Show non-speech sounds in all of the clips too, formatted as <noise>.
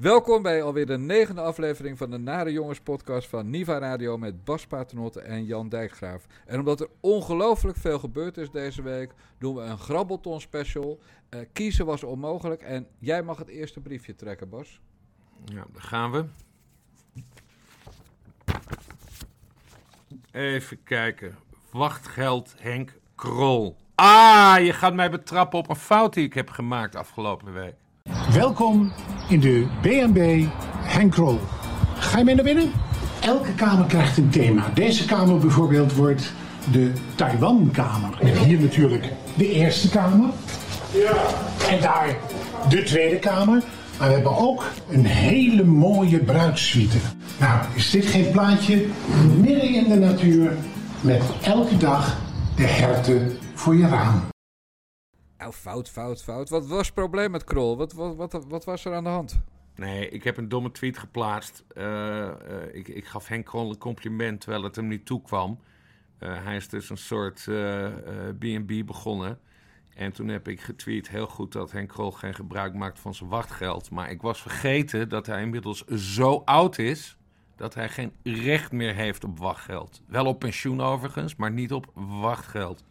Welkom bij alweer de negende aflevering van de Nare Jongens podcast van Niva Radio met Bas Paternotte en Jan Dijkgraaf. En omdat er ongelooflijk veel gebeurd is deze week, doen we een Grabbelton special. Eh, kiezen was onmogelijk en jij mag het eerste briefje trekken, Bas. Ja, daar gaan we. Even kijken. Wachtgeld Henk Krol. Ah, je gaat mij betrappen op een fout die ik heb gemaakt afgelopen week. Welkom in de B&B Henk Krol. Ga je mee naar binnen? Elke kamer krijgt een thema. Deze kamer bijvoorbeeld wordt de Taiwan-kamer. En hier natuurlijk de eerste kamer. Ja. En daar de tweede kamer. Maar we hebben ook een hele mooie bruidssuite. Nou, is dit geen plaatje? Midden in de natuur met elke dag de herten voor je raam. Nou, fout, fout, fout. Wat was het probleem met Krol? Wat, wat, wat, wat was er aan de hand? Nee, ik heb een domme tweet geplaatst. Eh, eh, ik, ik gaf Henk Krol een compliment terwijl het hem niet toekwam. Uh, hij is dus een soort B&B begonnen. En toen heb ik getweet heel goed dat Henk Krol geen gebruik maakt van zijn wachtgeld. Maar ik was vergeten dat hij inmiddels zo oud is dat hij geen recht meer heeft op wachtgeld. Wel op pensioen overigens, maar niet op wachtgeld.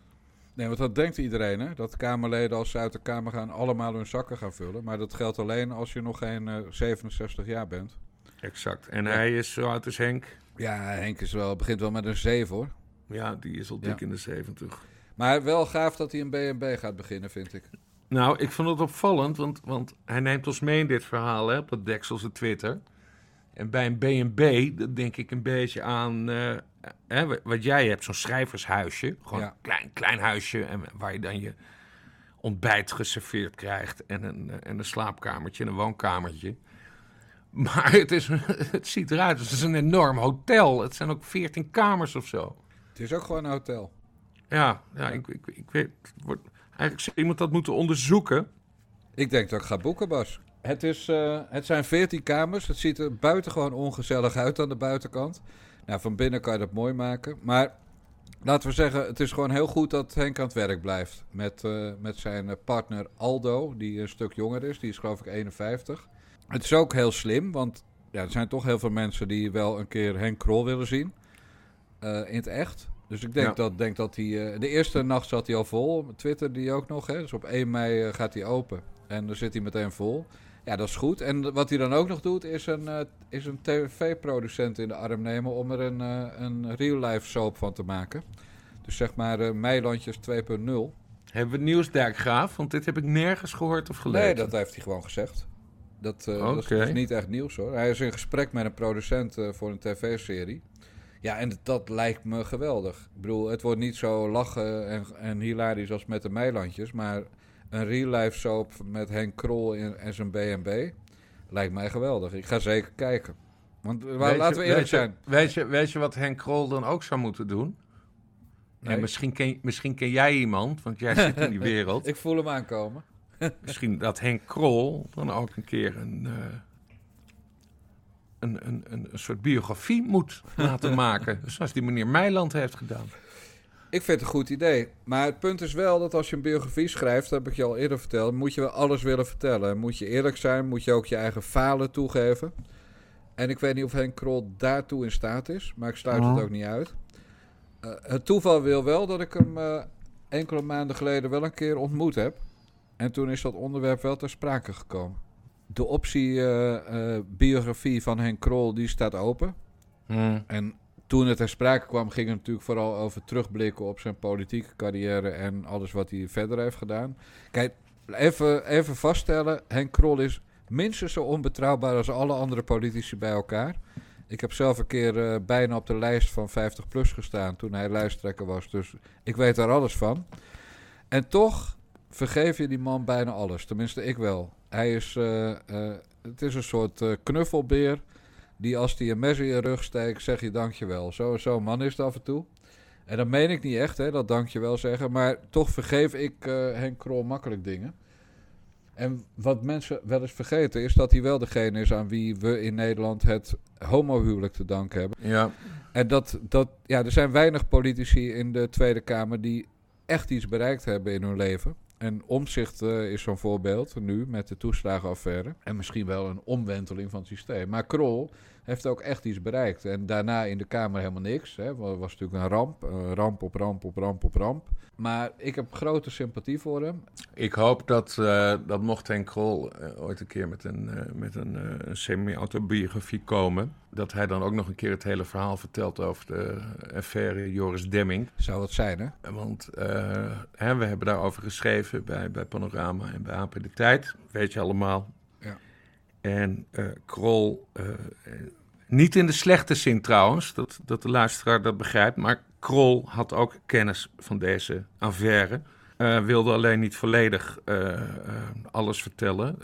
Nee, want dat denkt iedereen, hè? Dat Kamerleden als ze uit de Kamer gaan allemaal hun zakken gaan vullen. Maar dat geldt alleen als je nog geen uh, 67 jaar bent. Exact. En hij is zo oud als Henk? Ja, Henk is wel, begint wel met een 7 hoor. Ja, die is al dik in de 70. Maar wel gaaf dat hij een B&B gaat beginnen, vind ik. Nou, ik vond het opvallend, want, want hij neemt ons mee in dit verhaal, hè, op dat Dekselse Twitter. En bij een B&B, dat denk ik een beetje aan uh, hè, wat jij hebt, zo'n schrijvershuisje. Gewoon een klein, klein huisje en waar je dan je ontbijt geserveerd krijgt. En een, en een slaapkamertje en een woonkamertje. <laughs> Maar het, is, <laughs> het ziet eruit, het is een enorm hotel. Het zijn ook veertien kamers of zo. Het is ook gewoon een hotel. Ja, ja, Ik, ik, ik weet. Eigenlijk zou iemand dat moeten onderzoeken. Ik denk dat ik ga boeken, Bas. Het, is, uh, het zijn veertien kamers. Het ziet er buitengewoon ongezellig uit aan de buitenkant. Nou, van binnen kan je dat mooi maken. Maar laten we zeggen, het is gewoon heel goed dat Henk aan het werk blijft. Met, uh, met zijn partner Aldo, die een stuk jonger is. Die is geloof ik 51. Het is ook heel slim, want ja, er zijn toch heel veel mensen die wel een keer Henk Krol willen zien. Uh, in het echt. Dus ik denk, ja. dat, denk dat hij... Uh, de eerste nacht zat hij al vol. Twitter die ook nog. Hè? Dus op 1 mei uh, gaat hij open. En dan zit hij meteen vol. Ja, dat is goed. En wat hij dan ook nog doet, is een, uh, is een tv-producent in de arm nemen... om er een, een real-life soap van te maken. Dus zeg maar Meilandjes 2.0. Hebben we nieuws, Dijkgraaf? Want dit heb ik nergens gehoord of gelezen. Nee, dat heeft hij gewoon gezegd. Dat, okay. dat, is, niet echt nieuws hoor. Hij is in gesprek met een producent voor een tv-serie. Ja, en dat lijkt me geweldig. Ik bedoel, het wordt niet zo lachen en, en hilarisch als met de Meilandjes, maar een real-life soap met Henk Krol in, en zijn B&B lijkt mij geweldig. Ik ga zeker kijken. Want weet laten we eerlijk weet zijn. Je, weet, je, weet je wat Henk Krol dan ook zou moeten doen? Nee. En misschien, ken, misschien ken jij iemand, want jij zit in die <laughs> wereld. Ik voel hem aankomen. <laughs> misschien dat Henk Krol dan ook een keer een... Uh, een, een, een, soort biografie moet laten maken. Zoals die meneer Meiland heeft gedaan. Ik vind het een goed idee. Maar het punt is wel dat als je een biografie schrijft, dat heb ik je al eerder verteld, moet je wel alles willen vertellen. Moet je eerlijk zijn, moet je ook je eigen falen toegeven. En ik weet niet of Henk Krol daartoe in staat is, maar ik sluit oh. het ook niet uit. Uh, het toeval wil wel dat ik hem uh, enkele maanden geleden wel een keer ontmoet heb. En toen is dat onderwerp wel ter sprake gekomen de optie uh, uh, biografie van Henk Krol, die staat open. Hmm. En toen het ter sprake kwam, ging het natuurlijk vooral over terugblikken op zijn politieke carrière en alles wat hij verder heeft gedaan. Kijk, even, even vaststellen, Henk Krol is minstens zo onbetrouwbaar als alle andere politici bij elkaar. Ik heb zelf een keer uh, bijna op de lijst van 50PLUS gestaan toen hij lijsttrekker was, dus ik weet daar alles van. En toch vergeef je die man bijna alles, tenminste ik wel. Hij is, uh, uh, het is een soort knuffelbeer. Die als hij een mes in je rug steekt, zeg je dankjewel. Zo'n zo man is het af en toe. En dat meen ik niet echt, hè, dat dankjewel zeggen. Maar toch vergeef ik Henk Krol makkelijk dingen. En wat mensen wel eens vergeten is dat hij wel degene is aan wie we in Nederland het homohuwelijk te danken hebben. Ja. En dat, dat, ja, er zijn weinig politici in de Tweede Kamer die echt iets bereikt hebben in hun leven. En omzicht uh, is zo'n voorbeeld nu met de toeslagenaffaire. En misschien wel een omwenteling van het systeem. Maar Krol heeft ook echt iets bereikt. En daarna in de Kamer helemaal niks. Het was natuurlijk een ramp. Uh, ramp op ramp op ramp op ramp. Maar ik heb grote sympathie voor hem. Ik hoop dat, uh, dat mocht Henk Krol ooit een keer met een, met een semi-autobiografie komen... dat hij dan ook nog een keer het hele verhaal vertelt over de affaire Joris Demming. Zou het zijn, hè? Want hè, we hebben daarover geschreven bij, bij Panorama en bij AP De Tijd. Weet je allemaal. Ja. En Krol niet in de slechte zin trouwens, dat, dat de luisteraar dat begrijpt. Maar Krol had ook kennis van deze affaire. Uh, wilde alleen niet volledig uh, uh, alles vertellen.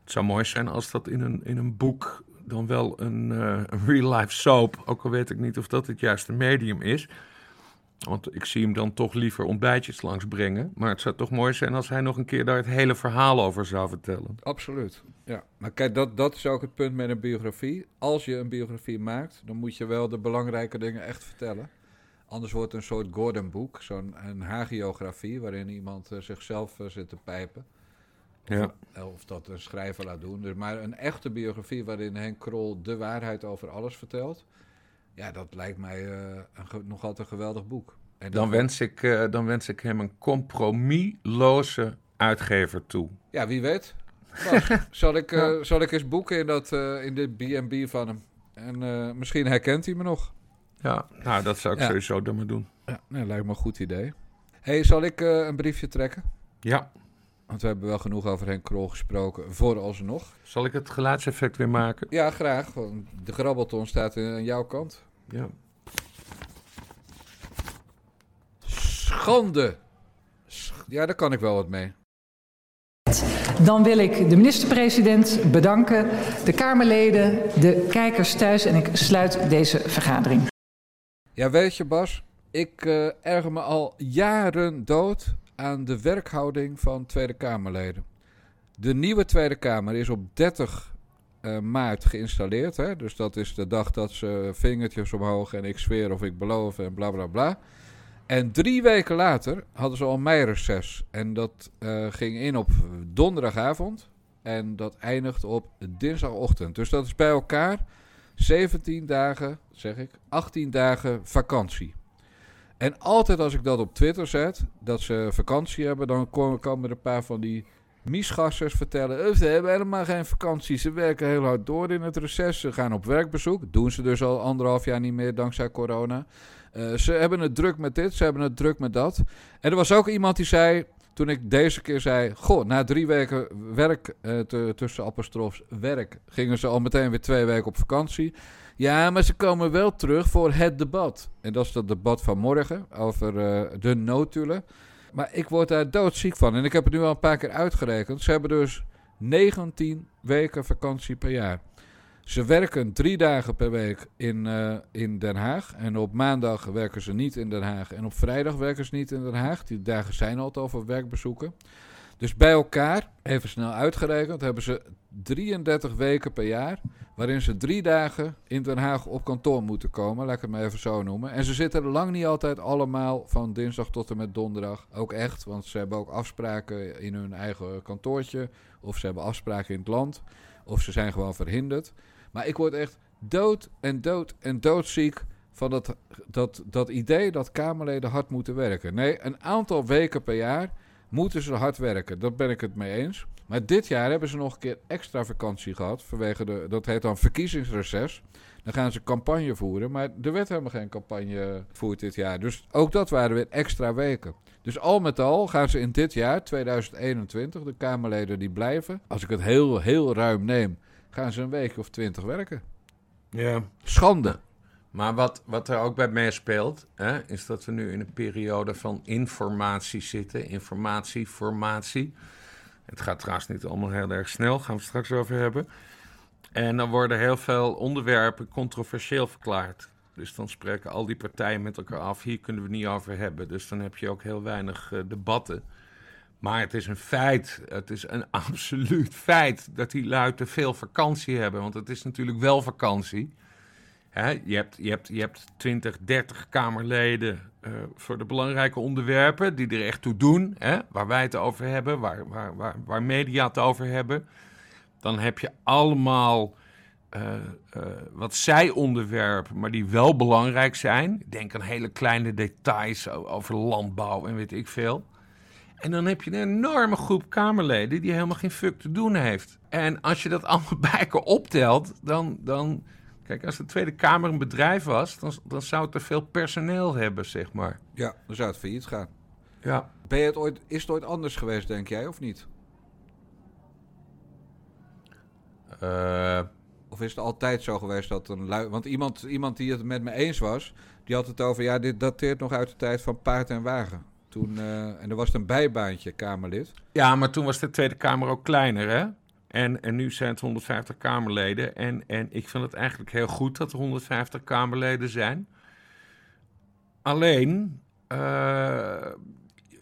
het zou mooi zijn als dat in een, in een boek dan wel een, een real-life soap, ook al weet ik niet of dat het juiste medium is, want ik zie hem dan toch liever ontbijtjes langsbrengen. Maar het zou toch mooi zijn als hij nog een keer daar het hele verhaal over zou vertellen. Absoluut. Ja, maar kijk, dat, dat is ook het punt met een biografie. Als je een biografie maakt, dan moet je wel de belangrijke dingen echt vertellen. Anders wordt het een soort Gordon-boek, zo'n hagiografie, waarin iemand uh, zichzelf uh, zit te pijpen. Of, ja. of dat een schrijver laat doen. Dus, maar een echte biografie waarin Henk Krol de waarheid over alles vertelt. Ja, dat lijkt mij uh, een, nog altijd een geweldig boek. En dan, wens ik, uh, dan wens ik hem een compromisloze uitgever toe. Ja, wie weet. Bas, <laughs> zal, ik, uh, ja. zal ik eens boeken in, dat, in de B&B van hem? En misschien herkent hij me nog. Ja, nou, dat zou ik ja. sowieso dan maar doen. Ja, nee, lijkt me een goed idee. hey, zal ik een briefje trekken? Ja. Want we hebben wel genoeg over Henk Krol gesproken, vooralsnog. Zal ik het geluidseffect weer maken? Ja, graag. De grabbelton staat aan jouw kant. Ja. Schande. Ja, daar kan ik wel wat mee. Dan wil ik de minister-president bedanken, de Kamerleden, de kijkers thuis en ik sluit deze vergadering. Ja, weet je Bas, ik uh, erger me al jaren dood aan de werkhouding van Tweede Kamerleden. De nieuwe Tweede Kamer is op 30 uh, maart geïnstalleerd. Hè? Dus dat is de dag dat ze vingertjes omhoog en ik zweer of ik beloof en bla bla bla. En drie weken later hadden ze al meireces. En dat uh, ging in op donderdagavond. En dat eindigt op dinsdagochtend. Dus dat is bij elkaar 17 dagen, zeg ik, 18 dagen vakantie. En altijd als ik dat op Twitter zet, dat ze vakantie hebben, dan komen er een paar van die miesgassers vertellen. Ze hebben helemaal geen vakantie. Ze werken heel hard door in het reces. Ze gaan op werkbezoek. Doen ze dus al anderhalf jaar niet meer dankzij corona. Uh, ze hebben het druk met dit, ze hebben het druk met dat. En er was ook iemand die zei, toen ik deze keer zei... Goh, na drie weken werk, te, tussen apostrofs werk... gingen ze al meteen weer twee weken op vakantie. Ja, maar ze komen wel terug voor het debat. En dat is het debat van morgen over uh, de notulen. Maar ik word daar doodziek van. En ik heb het nu al een paar keer uitgerekend. Ze hebben dus 19 weken vakantie per jaar. Ze werken drie dagen per week in, uh, in Den Haag. En op maandag werken ze niet in Den Haag. En op vrijdag werken ze niet in Den Haag. Die dagen zijn al over werkbezoeken. Dus bij elkaar, even snel uitgerekend, hebben ze 33 weken per jaar. Waarin ze drie dagen in Den Haag op kantoor moeten komen. Laat ik het maar even zo noemen. En ze zitten lang niet altijd allemaal van dinsdag tot en met donderdag. Ook echt, want ze hebben ook afspraken in hun eigen kantoortje. Of ze hebben afspraken in het land. Of ze zijn gewoon verhinderd. Maar ik word echt dood en dood en doodziek van dat, dat, dat idee dat Kamerleden hard moeten werken. Nee, een aantal weken per jaar moeten ze hard werken. Daar ben ik het mee eens. Maar dit jaar hebben ze nog een keer extra vakantie gehad. Vanwege de, dat heet dan verkiezingsreces. Dan gaan ze campagne voeren. Maar er werd helemaal geen campagne gevoerd dit jaar. Dus ook dat waren weer extra weken. Dus al met al gaan ze in dit jaar, 2021, de Kamerleden die blijven. Als ik het heel, heel ruim neem, gaan ze een week of twintig werken. Ja. Schande. Maar wat, wat er ook bij meespeelt, hè, is dat we nu in een periode van informatie zitten. Informatie, formatie. Het gaat trouwens niet allemaal heel erg snel, gaan we het straks over hebben. En dan worden heel veel onderwerpen controversieel verklaard. Dus dan spreken al die partijen met elkaar af, hier kunnen we niet over hebben. Dus dan heb je ook heel weinig uh, debatten. Maar het is een feit, het is een <laughs> absoluut feit dat die lui te veel vakantie hebben. Want het is natuurlijk wel vakantie. Je, hebt, je, hebt, je hebt 20, 30 Kamerleden uh, voor de belangrijke onderwerpen die er echt toe doen. Hè, waar wij het over hebben, waar, waar, waar, media het over hebben. Dan heb je allemaal uh, uh, wat zij-onderwerpen, maar die wel belangrijk zijn. Denk aan hele kleine details over landbouw en weet ik veel. En dan heb je een enorme groep Kamerleden die helemaal geen fuck te doen heeft. En als je dat <laughs> allemaal bij elkaar optelt, dan, dan Kijk, als de Tweede Kamer een bedrijf was, dan, dan zou het te veel personeel hebben, zeg maar. Ja, dan zou het failliet gaan. Ja. Ben je het ooit, is het ooit anders geweest, denk jij, of niet? Uh, of is het altijd zo geweest dat een lui... Want iemand, iemand die het met me eens was, die had het over... Ja, dit dateert nog uit de tijd van paard en wagen. Toen, uh, en er was een bijbaantje, Kamerlid. Ja, maar toen was de Tweede Kamer ook kleiner, hè? En, en nu zijn het 150 Kamerleden. En, en ik vind het eigenlijk heel goed dat er 150 Kamerleden zijn. Alleen, uh,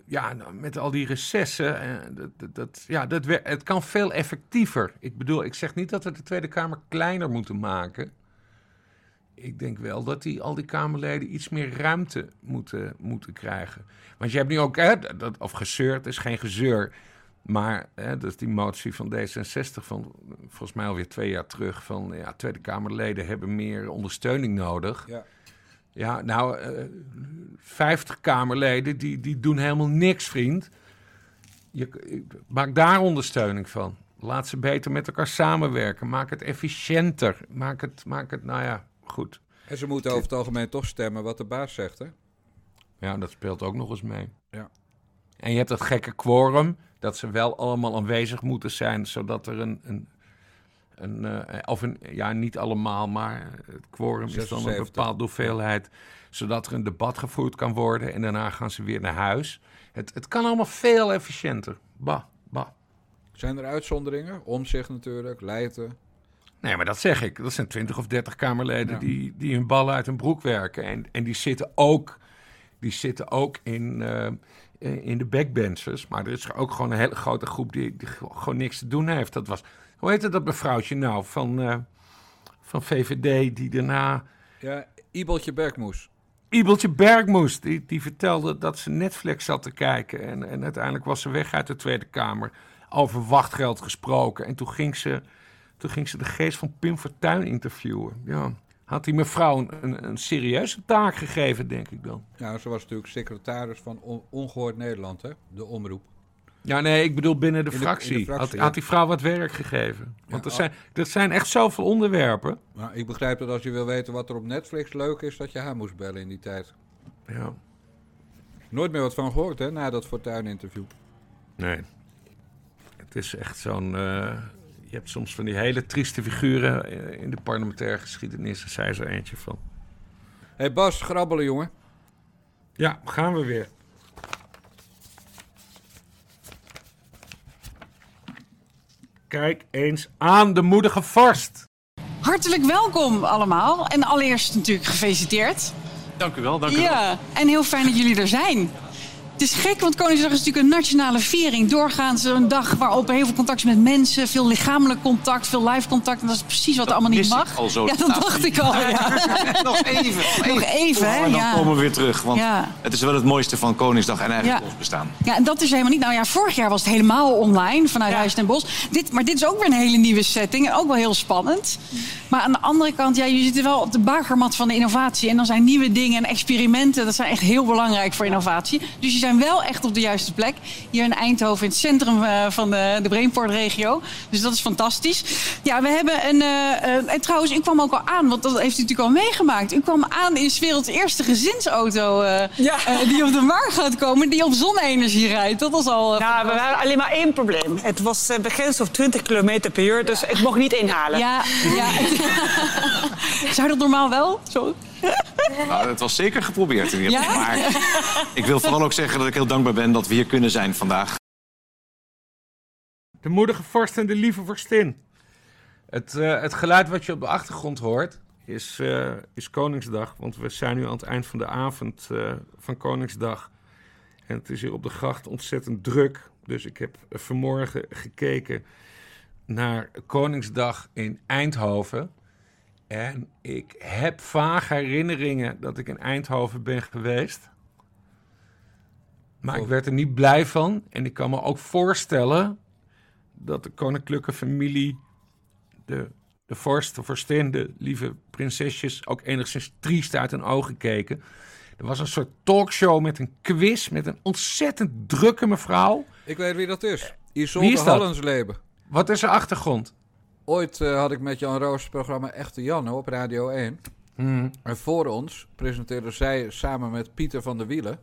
ja, nou, met al die recessen, uh, dat, dat, ja, dat, het kan veel effectiever. Ik bedoel, ik zeg niet dat we de Tweede Kamer kleiner moeten maken. Ik denk wel dat die, al die Kamerleden iets meer ruimte moeten, moeten krijgen. Want je hebt nu ook, hè, dat, of gezeurd is geen gezeur. Maar hè, dat is die motie van D66 van volgens mij alweer twee jaar terug. Van ja, Tweede Kamerleden hebben meer ondersteuning nodig. Ja, ja nou, uh, 50 Kamerleden die, die doen helemaal niks, vriend. Je, maak daar ondersteuning van. Laat ze beter met elkaar samenwerken. Maak het efficiënter. Maak het, maak het nou ja, goed. En ze moeten over het algemeen toch stemmen wat de baas zegt, hè? Ja, dat speelt ook nog eens mee. Ja. En je hebt dat gekke quorum dat ze wel allemaal aanwezig moeten zijn, zodat er een. een, een uh, of een, ja, niet allemaal, maar het quorum 76. is dan een bepaalde hoeveelheid, zodat er een debat gevoerd kan worden en daarna gaan ze weer naar huis. Het, het kan allemaal veel efficiënter. Bah, bah. Zijn er uitzonderingen? Omzicht natuurlijk, Leiden. Nee, maar dat zeg ik. Dat zijn 20 of 30 Kamerleden ja. die, die hun ballen uit hun broek werken. En, en die zitten ook, die zitten ook in, uh, in de backbenchers. Maar er is ook gewoon een hele grote groep die, die gewoon niks te doen heeft. Dat was, hoe heette dat mevrouwtje nou van, uh, van VVD die daarna... Ja, Ibeltje Bergmoes. Ibeltje Bergmoes, die, die vertelde dat ze Netflix zat te kijken. En, en uiteindelijk was ze weg uit de Tweede Kamer. Over wachtgeld gesproken. En toen ging ze, toen ging ze de geest van Pim Fortuyn interviewen. Ja had die mevrouw een, een, serieuze taak gegeven, denk ik dan. Ja, ze was natuurlijk secretaris van On Ongehoord Nederland, hè? de omroep. Ja, nee, ik bedoel binnen de, fractie. De, de fractie had, ja. had, die vrouw wat werk gegeven? Want ja, er, zijn, er zijn echt zoveel onderwerpen. Nou, ik begrijp dat als je wil weten wat er op Netflix leuk is, dat je haar moest bellen in die tijd. Ja. Nooit meer wat van gehoord, hè, na dat Fortuyn-interview. Nee. Het is echt zo'n... Uh, je hebt soms van die hele trieste figuren in de parlementaire geschiedenis. Daar zei er eentje van. Hé hey Bas, grabbelen jongen. Ja, gaan we weer. Kijk eens aan de moedige vorst. Hartelijk welkom allemaal. En allereerst natuurlijk gefeliciteerd. Dank u wel, dank u ja, wel. en heel fijn dat jullie er zijn. Het is gek, want Koningsdag is natuurlijk een nationale viering. Doorgaans een dag waarop heel veel contact met mensen, veel lichamelijk contact, veel live contact. En dat is precies wat dat allemaal niet mag. Al zo ja, dat dacht ik al. Ja. <laughs> nog even. Nog even, hè? En dan ja. komen we weer terug. Want ja. het is wel het mooiste van Koningsdag en eigenlijk ons bestaan. Ja, en dat is helemaal niet. Nou ja, vorig jaar was het helemaal online vanuit Huis ten Bos. Dit, maar dit is ook weer een hele nieuwe setting. En ook wel heel spannend. Maar aan de andere kant, ja, je zit wel op de bakermat van de innovatie. En dan zijn nieuwe dingen en experimenten, dat zijn echt heel belangrijk voor innovatie. Dus je zijn wel echt op de juiste plek. Hier in Eindhoven, in het centrum uh, van de, de Brainport-regio. Dus dat is fantastisch. Ja, we hebben een... Uh, uh, en trouwens, u kwam ook al aan, want dat heeft u natuurlijk al meegemaakt. U kwam aan in werelds eerste gezinsauto ja. die op de markt gaat komen, die op zonne-energie rijdt. Dat was al... nou, we hadden alleen maar één probleem. Het was begrensd op 20 km per uur, dus ik mocht niet inhalen. Ja, ja. <laughs> Zou dat normaal wel? Zo? <laughs> Nou, het was zeker geprobeerd in ieder geval. Ja? Maar ik wil vooral ook zeggen dat ik heel dankbaar ben dat we hier kunnen zijn vandaag. De moedige vorst en de lieve vorstin. Het, uh, het geluid wat je op de achtergrond hoort is, uh, is Koningsdag. Want we zijn nu aan het eind van de avond uh, van Koningsdag. En het is hier op de gracht ontzettend druk. Dus ik heb vanmorgen gekeken naar Koningsdag in Eindhoven. En ik heb vaag herinneringen dat ik in Eindhoven ben geweest. Maar ik werd er niet blij van. En ik kan me ook voorstellen dat de koninklijke familie, de, de vorst, de vorstin, de lieve prinsesjes, ook enigszins triest uit hun ogen keken. Er was een soort talkshow met een quiz met een ontzettend drukke mevrouw. Ik weet wie dat is. Wie Isolde? Hallensleben. Wat is de achtergrond? Ooit eh, had ik met Jan Roos het programma Echte Janne op Radio 1. Hmm. En voor ons presenteerde zij samen met Pieter van der Wielen...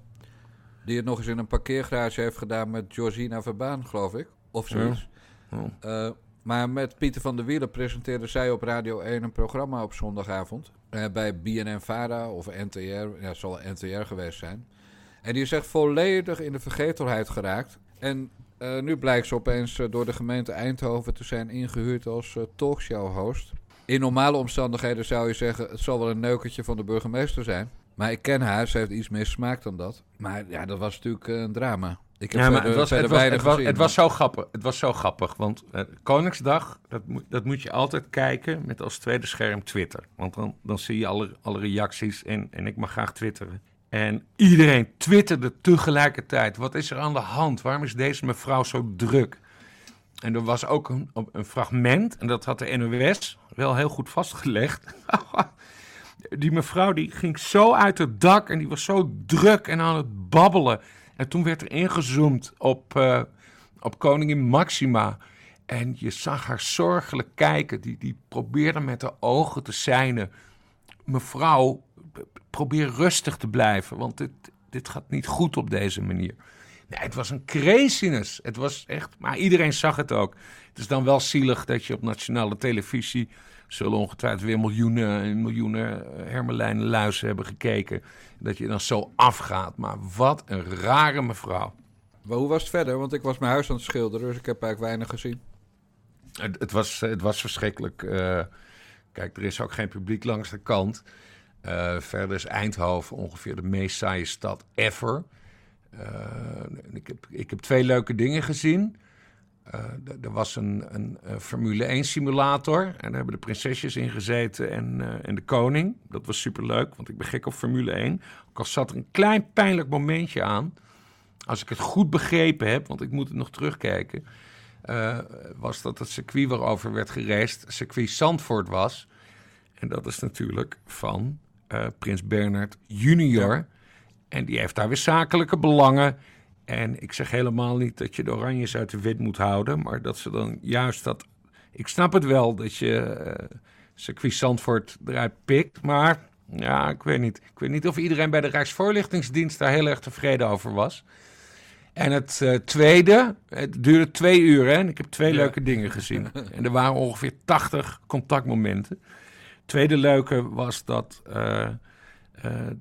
die het nog eens in een parkeergarage heeft gedaan met Georgina Verbaan, geloof ik. Of zoiets. Oh. Eh, maar met Pieter van der Wielen presenteerde zij op Radio 1 een programma op zondagavond. eh, bij BNN-Vara of NTR. Ja, het zal NTR geweest zijn. En die is echt volledig in de vergetelheid geraakt. En eh, nu blijkt ze opeens eh, door de gemeente Eindhoven te zijn ingehuurd als eh, talkshow-host. In normale omstandigheden zou je zeggen, het zal wel een neukertje van de burgemeester zijn. Maar ik ken haar, ze heeft iets meer smaak dan dat. Maar ja, dat was natuurlijk een drama. Ik heb Ja, maar verder, het was, het, was, weinig het, was, gezien, het was zo grappig. Het was zo grappig. Want Koningsdag, dat moet, dat moet je altijd kijken met als tweede scherm Twitter. Want dan, dan zie je alle, alle reacties en, en ik mag graag twitteren. En iedereen twitterde tegelijkertijd. Wat is er aan de hand? Waarom is deze mevrouw zo druk? En er was ook een, een fragment, en dat had de NOS wel heel goed vastgelegd. <laughs> die mevrouw die ging zo uit het dak en die was zo druk en aan het babbelen. En toen werd er ingezoomd op, eh, op koningin Maxima. En je zag haar zorgelijk kijken. Die, die probeerde met de ogen te seinen. Mevrouw, probeer rustig te blijven, want dit, dit gaat niet goed op deze manier. Nee, het was een craziness. Het was echt, maar iedereen zag het ook. Het is dan wel zielig dat je op nationale televisie zullen ongetwijfeld weer miljoenen en miljoenen eh, hermelijnen luizen hebben gekeken. Dat je dan zo afgaat. Maar wat een rare mevrouw. Maar hoe was het verder? Want ik was mijn huis aan het schilderen, dus ik heb eigenlijk weinig gezien. Het, het, was, het was verschrikkelijk. Eh, kijk, er is ook geen publiek langs de kant. Eh, verder is Eindhoven ongeveer de meest saaie stad ever. Eh, ik, heb, ik heb twee leuke dingen gezien. D- er was een, een, Formule 1 simulator. En daar hebben de prinsesjes in gezeten en, en de koning. Dat was superleuk, want ik ben gek op Formule 1. Ook al zat er een klein pijnlijk momentje aan. Als ik het goed begrepen heb, want ik moet het nog terugkijken. was dat het circuit waarover werd gereisd, circuit Zandvoort was. En dat is natuurlijk van eh, Prins Bernard junior. En die heeft daar weer zakelijke belangen. En ik zeg helemaal niet dat je de oranjes uit de wit moet houden, maar dat ze dan juist dat. Ik snap het wel dat je eh circuit Zandvoort eruit pikt, maar ja, ik weet niet. Ik weet niet of iedereen bij de Rijksvoorlichtingsdienst daar heel erg tevreden over was. En het eh, tweede, het duurde twee uur hè, en ik heb twee leuke dingen gezien. <laughs> En er waren ongeveer 80 contactmomenten. Tweede leuke was dat eh, eh,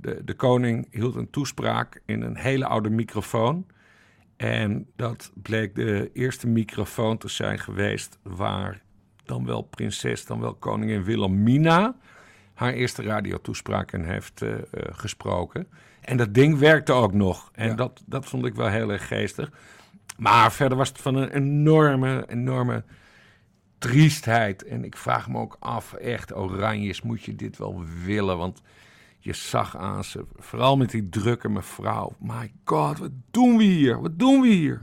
de, de koning hield een toespraak in een hele oude microfoon. En dat bleek de eerste microfoon te zijn geweest waar dan wel prinses, dan wel koningin Wilhelmina haar eerste radiotoespraak in heeft eh, gesproken. En dat ding werkte ook nog. En Ja. dat, dat vond ik wel heel erg geestig. Maar verder was het van een enorme, enorme triestheid. En ik vraag me ook af, echt, Oranjes, moet je dit wel willen? Want je zag aan ze, vooral met die drukke mevrouw. My god, wat doen we hier? Wat doen we hier?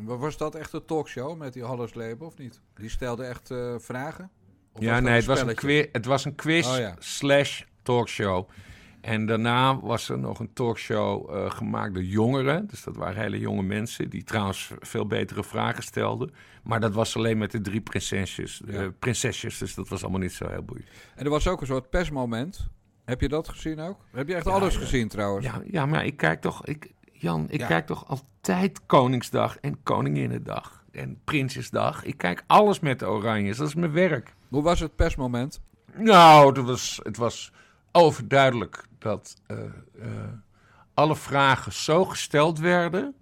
Maar Was dat echt een talkshow met die Hallersleben of niet? Die stelde echt eh, vragen? Of ja, nee, het was, een quiz, het was een quiz Oh, ja. slash talkshow. En daarna was er nog een talkshow eh, gemaakt door jongeren. Dus dat waren hele jonge mensen die trouwens veel betere vragen stelden. Maar dat was alleen met de drie prinsesjes. prinsesjes dus dat was allemaal niet zo heel boeiend. En er was ook een soort persmoment. Heb je dat gezien ook? Heb je echt alles gezien trouwens? Ja, ja maar ik kijk toch... Ik, Jan, ik kijk toch altijd Koningsdag en Koninginnedag en Prinsjesdag. Ik kijk alles met de Oranjes. Dat is mijn werk. Hoe was het persmoment? Nou, het was, het was overduidelijk dat eh, eh, alle vragen zo gesteld werden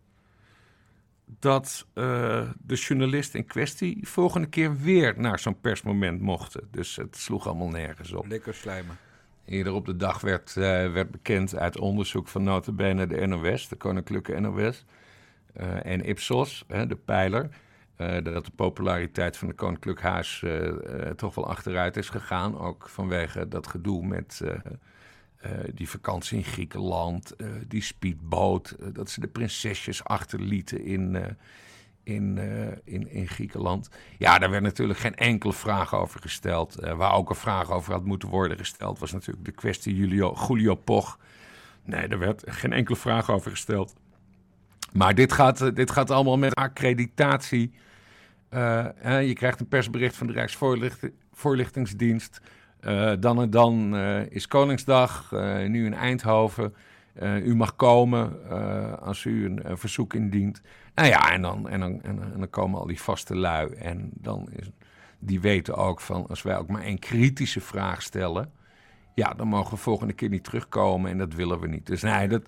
dat eh, de journalist in kwestie volgende keer weer naar zo'n persmoment mochten. Dus het sloeg allemaal nergens op. Lekker slijmen. Eerder op de dag werd, werd bekend uit onderzoek van notabene de NOS, de Koninklijke NOS, en Ipsos, hè, de pijler, dat de populariteit van het Koninklijk Huis toch wel achteruit is gegaan. Ook vanwege dat gedoe met eh, die vakantie in Griekenland, eh, die speedboot, eh, dat ze de prinsesjes achterlieten in, in, in, in Griekenland. Ja, daar werd natuurlijk geen enkele vraag over gesteld. Waar ook een vraag over had moeten worden gesteld, was natuurlijk de kwestie Julio, Julio Poch. Nee, daar werd geen enkele vraag over gesteld. Maar dit gaat, dit gaat allemaal met accreditatie. Je krijgt een persbericht van de Rijksvoorlichtingsdienst. Eh, dan en dan eh, is Koningsdag, eh, nu in Eindhoven. U mag komen als u een, verzoek indient. Nou ja, en dan, en, dan, en, dan- en dan komen al die vaste lui. En dan is, die weten ook van, als wij ook maar één kritische vraag stellen... ja, dan mogen we volgende keer niet terugkomen en dat willen we niet. Dus nee, dat,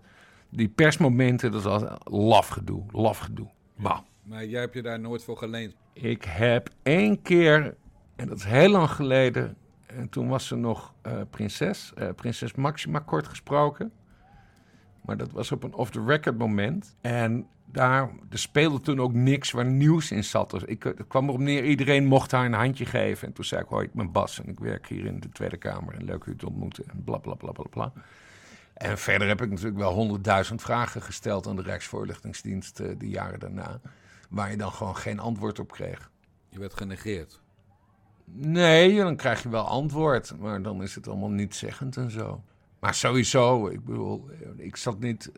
die persmomenten, dat is altijd laf gedoe, laf gedoe. Bah. Maar jij hebt je daar nooit voor geleend. Ik heb één keer, en dat is heel lang geleden, en toen was ze nog eh, prinses, eh, prinses Maxima kort gesproken. Maar dat was op een off-the-record moment. En daar er speelde toen ook niks waar nieuws in zat. Dus ik, het kwam erop neer, iedereen mocht haar een handje geven. En toen zei ik, hoi, ik ben Bas en ik werk hier in de Tweede Kamer. En leuk u te ontmoeten. En bla, bla, bla, bla, bla. En verder heb ik natuurlijk wel honderdduizend vragen gesteld aan de Rijksvoorlichtingsdienst eh, de jaren daarna. Waar je dan gewoon geen antwoord op kreeg. Je werd genegeerd. Nee, dan krijg je wel antwoord, maar dan is het allemaal niet zeggend en zo. Maar sowieso, ik bedoel, ik zat niet.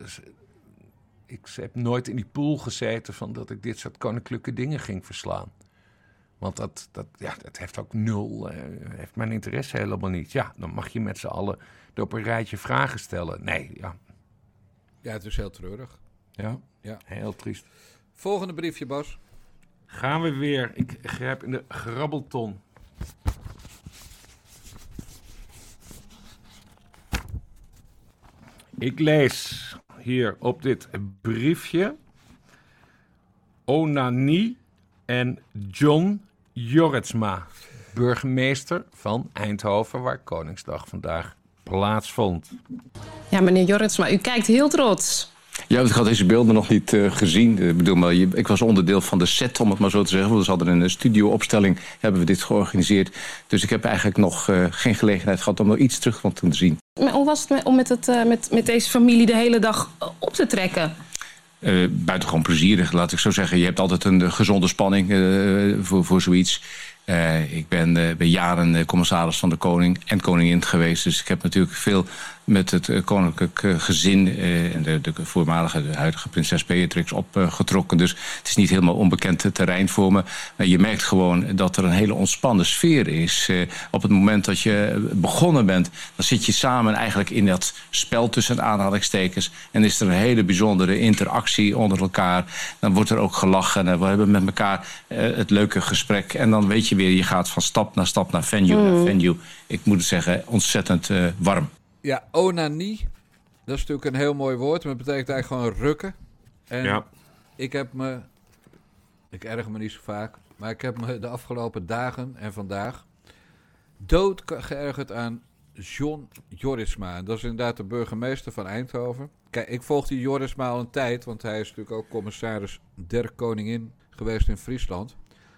Ik heb nooit in die pool gezeten van dat ik dit soort koninklijke dingen ging verslaan. Want dat, dat, ja, dat heeft ook nul, eh, heeft mijn interesse helemaal niet. Ja, dan mag je met z'n allen op een rijtje vragen stellen. Nee, ja, Ja, het is heel treurig. ja, Ja. heel triest. Volgende briefje, Bas. Gaan we weer. Ik grijp in de grabbelton. Ik lees hier op dit briefje Onani en John Jorritsma, burgemeester van Eindhoven, waar Koningsdag vandaag plaatsvond. Ja, meneer Jorritsma, u kijkt heel trots. Ja, ik had deze beelden nog niet eh, gezien. Ik bedoel, maar je- ik was onderdeel van de set, om het maar zo te zeggen. We hadden een studioopstelling, hebben we dit georganiseerd. Dus ik heb eigenlijk nog eh, geen gelegenheid gehad om nog iets terug van te zien. Hoe was het om met, het, eh, met, met deze familie de hele dag eh, op te trekken? Eh buitengewoon plezierig, laat ik zo zeggen. Je hebt altijd een gezonde spanning voor, voor zoiets. Ik ben bij jaren commissaris van de koning en koningin geweest. Dus ik heb natuurlijk veel met het eh, koninklijk eh, gezin... eh, en de, de voormalige, de huidige prinses Beatrix opgetrokken. dus het is niet helemaal onbekend terrein voor me. Maar je merkt gewoon dat er een hele ontspannen sfeer is. Op het moment dat je begonnen bent... dan zit je samen eigenlijk in dat spel tussen aanhalingstekens... en is er een hele bijzondere interactie onder elkaar. Dan wordt er ook gelachen en we hebben met elkaar het leuke gesprek. En dan weet je weer, je gaat van stap naar stap naar venue naar venue. Ik moet het zeggen, ontzettend warm. Ja, onanie. Dat is natuurlijk een heel mooi woord. Maar het betekent eigenlijk gewoon rukken. En Ja. ik heb me... Ik erger me niet zo vaak. Maar ik heb me de afgelopen dagen en vandaag... dood geërgerd aan John Jorisma. En dat is inderdaad de burgemeester van Eindhoven. Kijk, ik volg die Jorisma al een tijd. Want hij is natuurlijk ook commissaris der koningin geweest in Friesland.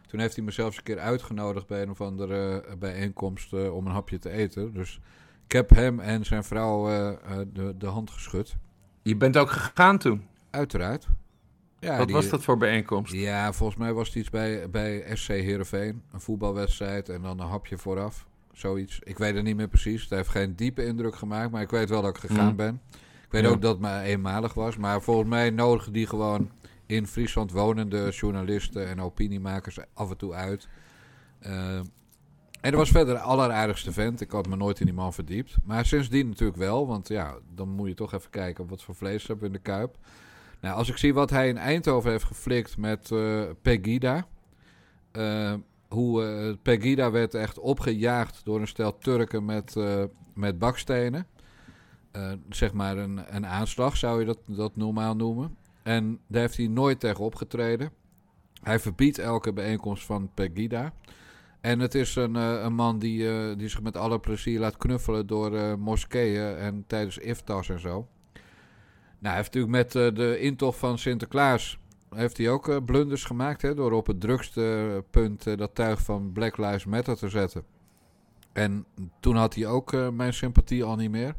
Toen heeft hij me zelfs een keer uitgenodigd bij een of andere eh, bijeenkomst eh, om een hapje te eten. Dus ik heb hem en zijn vrouw eh, eh, de, de hand geschud. Je bent ook gegaan toen. Uiteraard. Ja, Wat die- was dat voor bijeenkomst? Ja, volgens mij was het iets bij, bij SC Heerenveen. Een voetbalwedstrijd en dan een hapje vooraf. Zoiets. Ik weet het niet meer precies. Het heeft geen diepe indruk gemaakt. Maar ik weet wel dat ik gegaan Hmm. ben. Ik weet Ja. ook dat het maar eenmalig was. Maar volgens mij nodigen die gewoon in Friesland wonende journalisten en opiniemakers af en toe uit. Eh, en er was verder de alleraardigste vent. Ik had me nooit in die man verdiept. Maar sindsdien natuurlijk wel. Want ja, dan moet je toch even kijken wat voor vlees hebben in de kuip. Nou, als ik zie wat hij in Eindhoven heeft geflikt met eh, Pegida. eh, hoe eh, Pegida werd echt opgejaagd door een stel Turken met, met bakstenen. Zeg maar een, een aanslag zou je dat, dat normaal noemen. En daar heeft hij nooit tegen opgetreden. Hij verbiedt elke bijeenkomst van Pegida. En het is een, eh, een man die, eh, die zich met alle plezier laat knuffelen door eh, moskeeën en tijdens iftars en zo. Nou, hij heeft natuurlijk met de intocht van Sinterklaas heeft hij ook blunders gemaakt. Hè, door op het drukste punt dat tuig van Black Lives Matter te zetten. En toen had hij ook mijn sympathie al niet meer.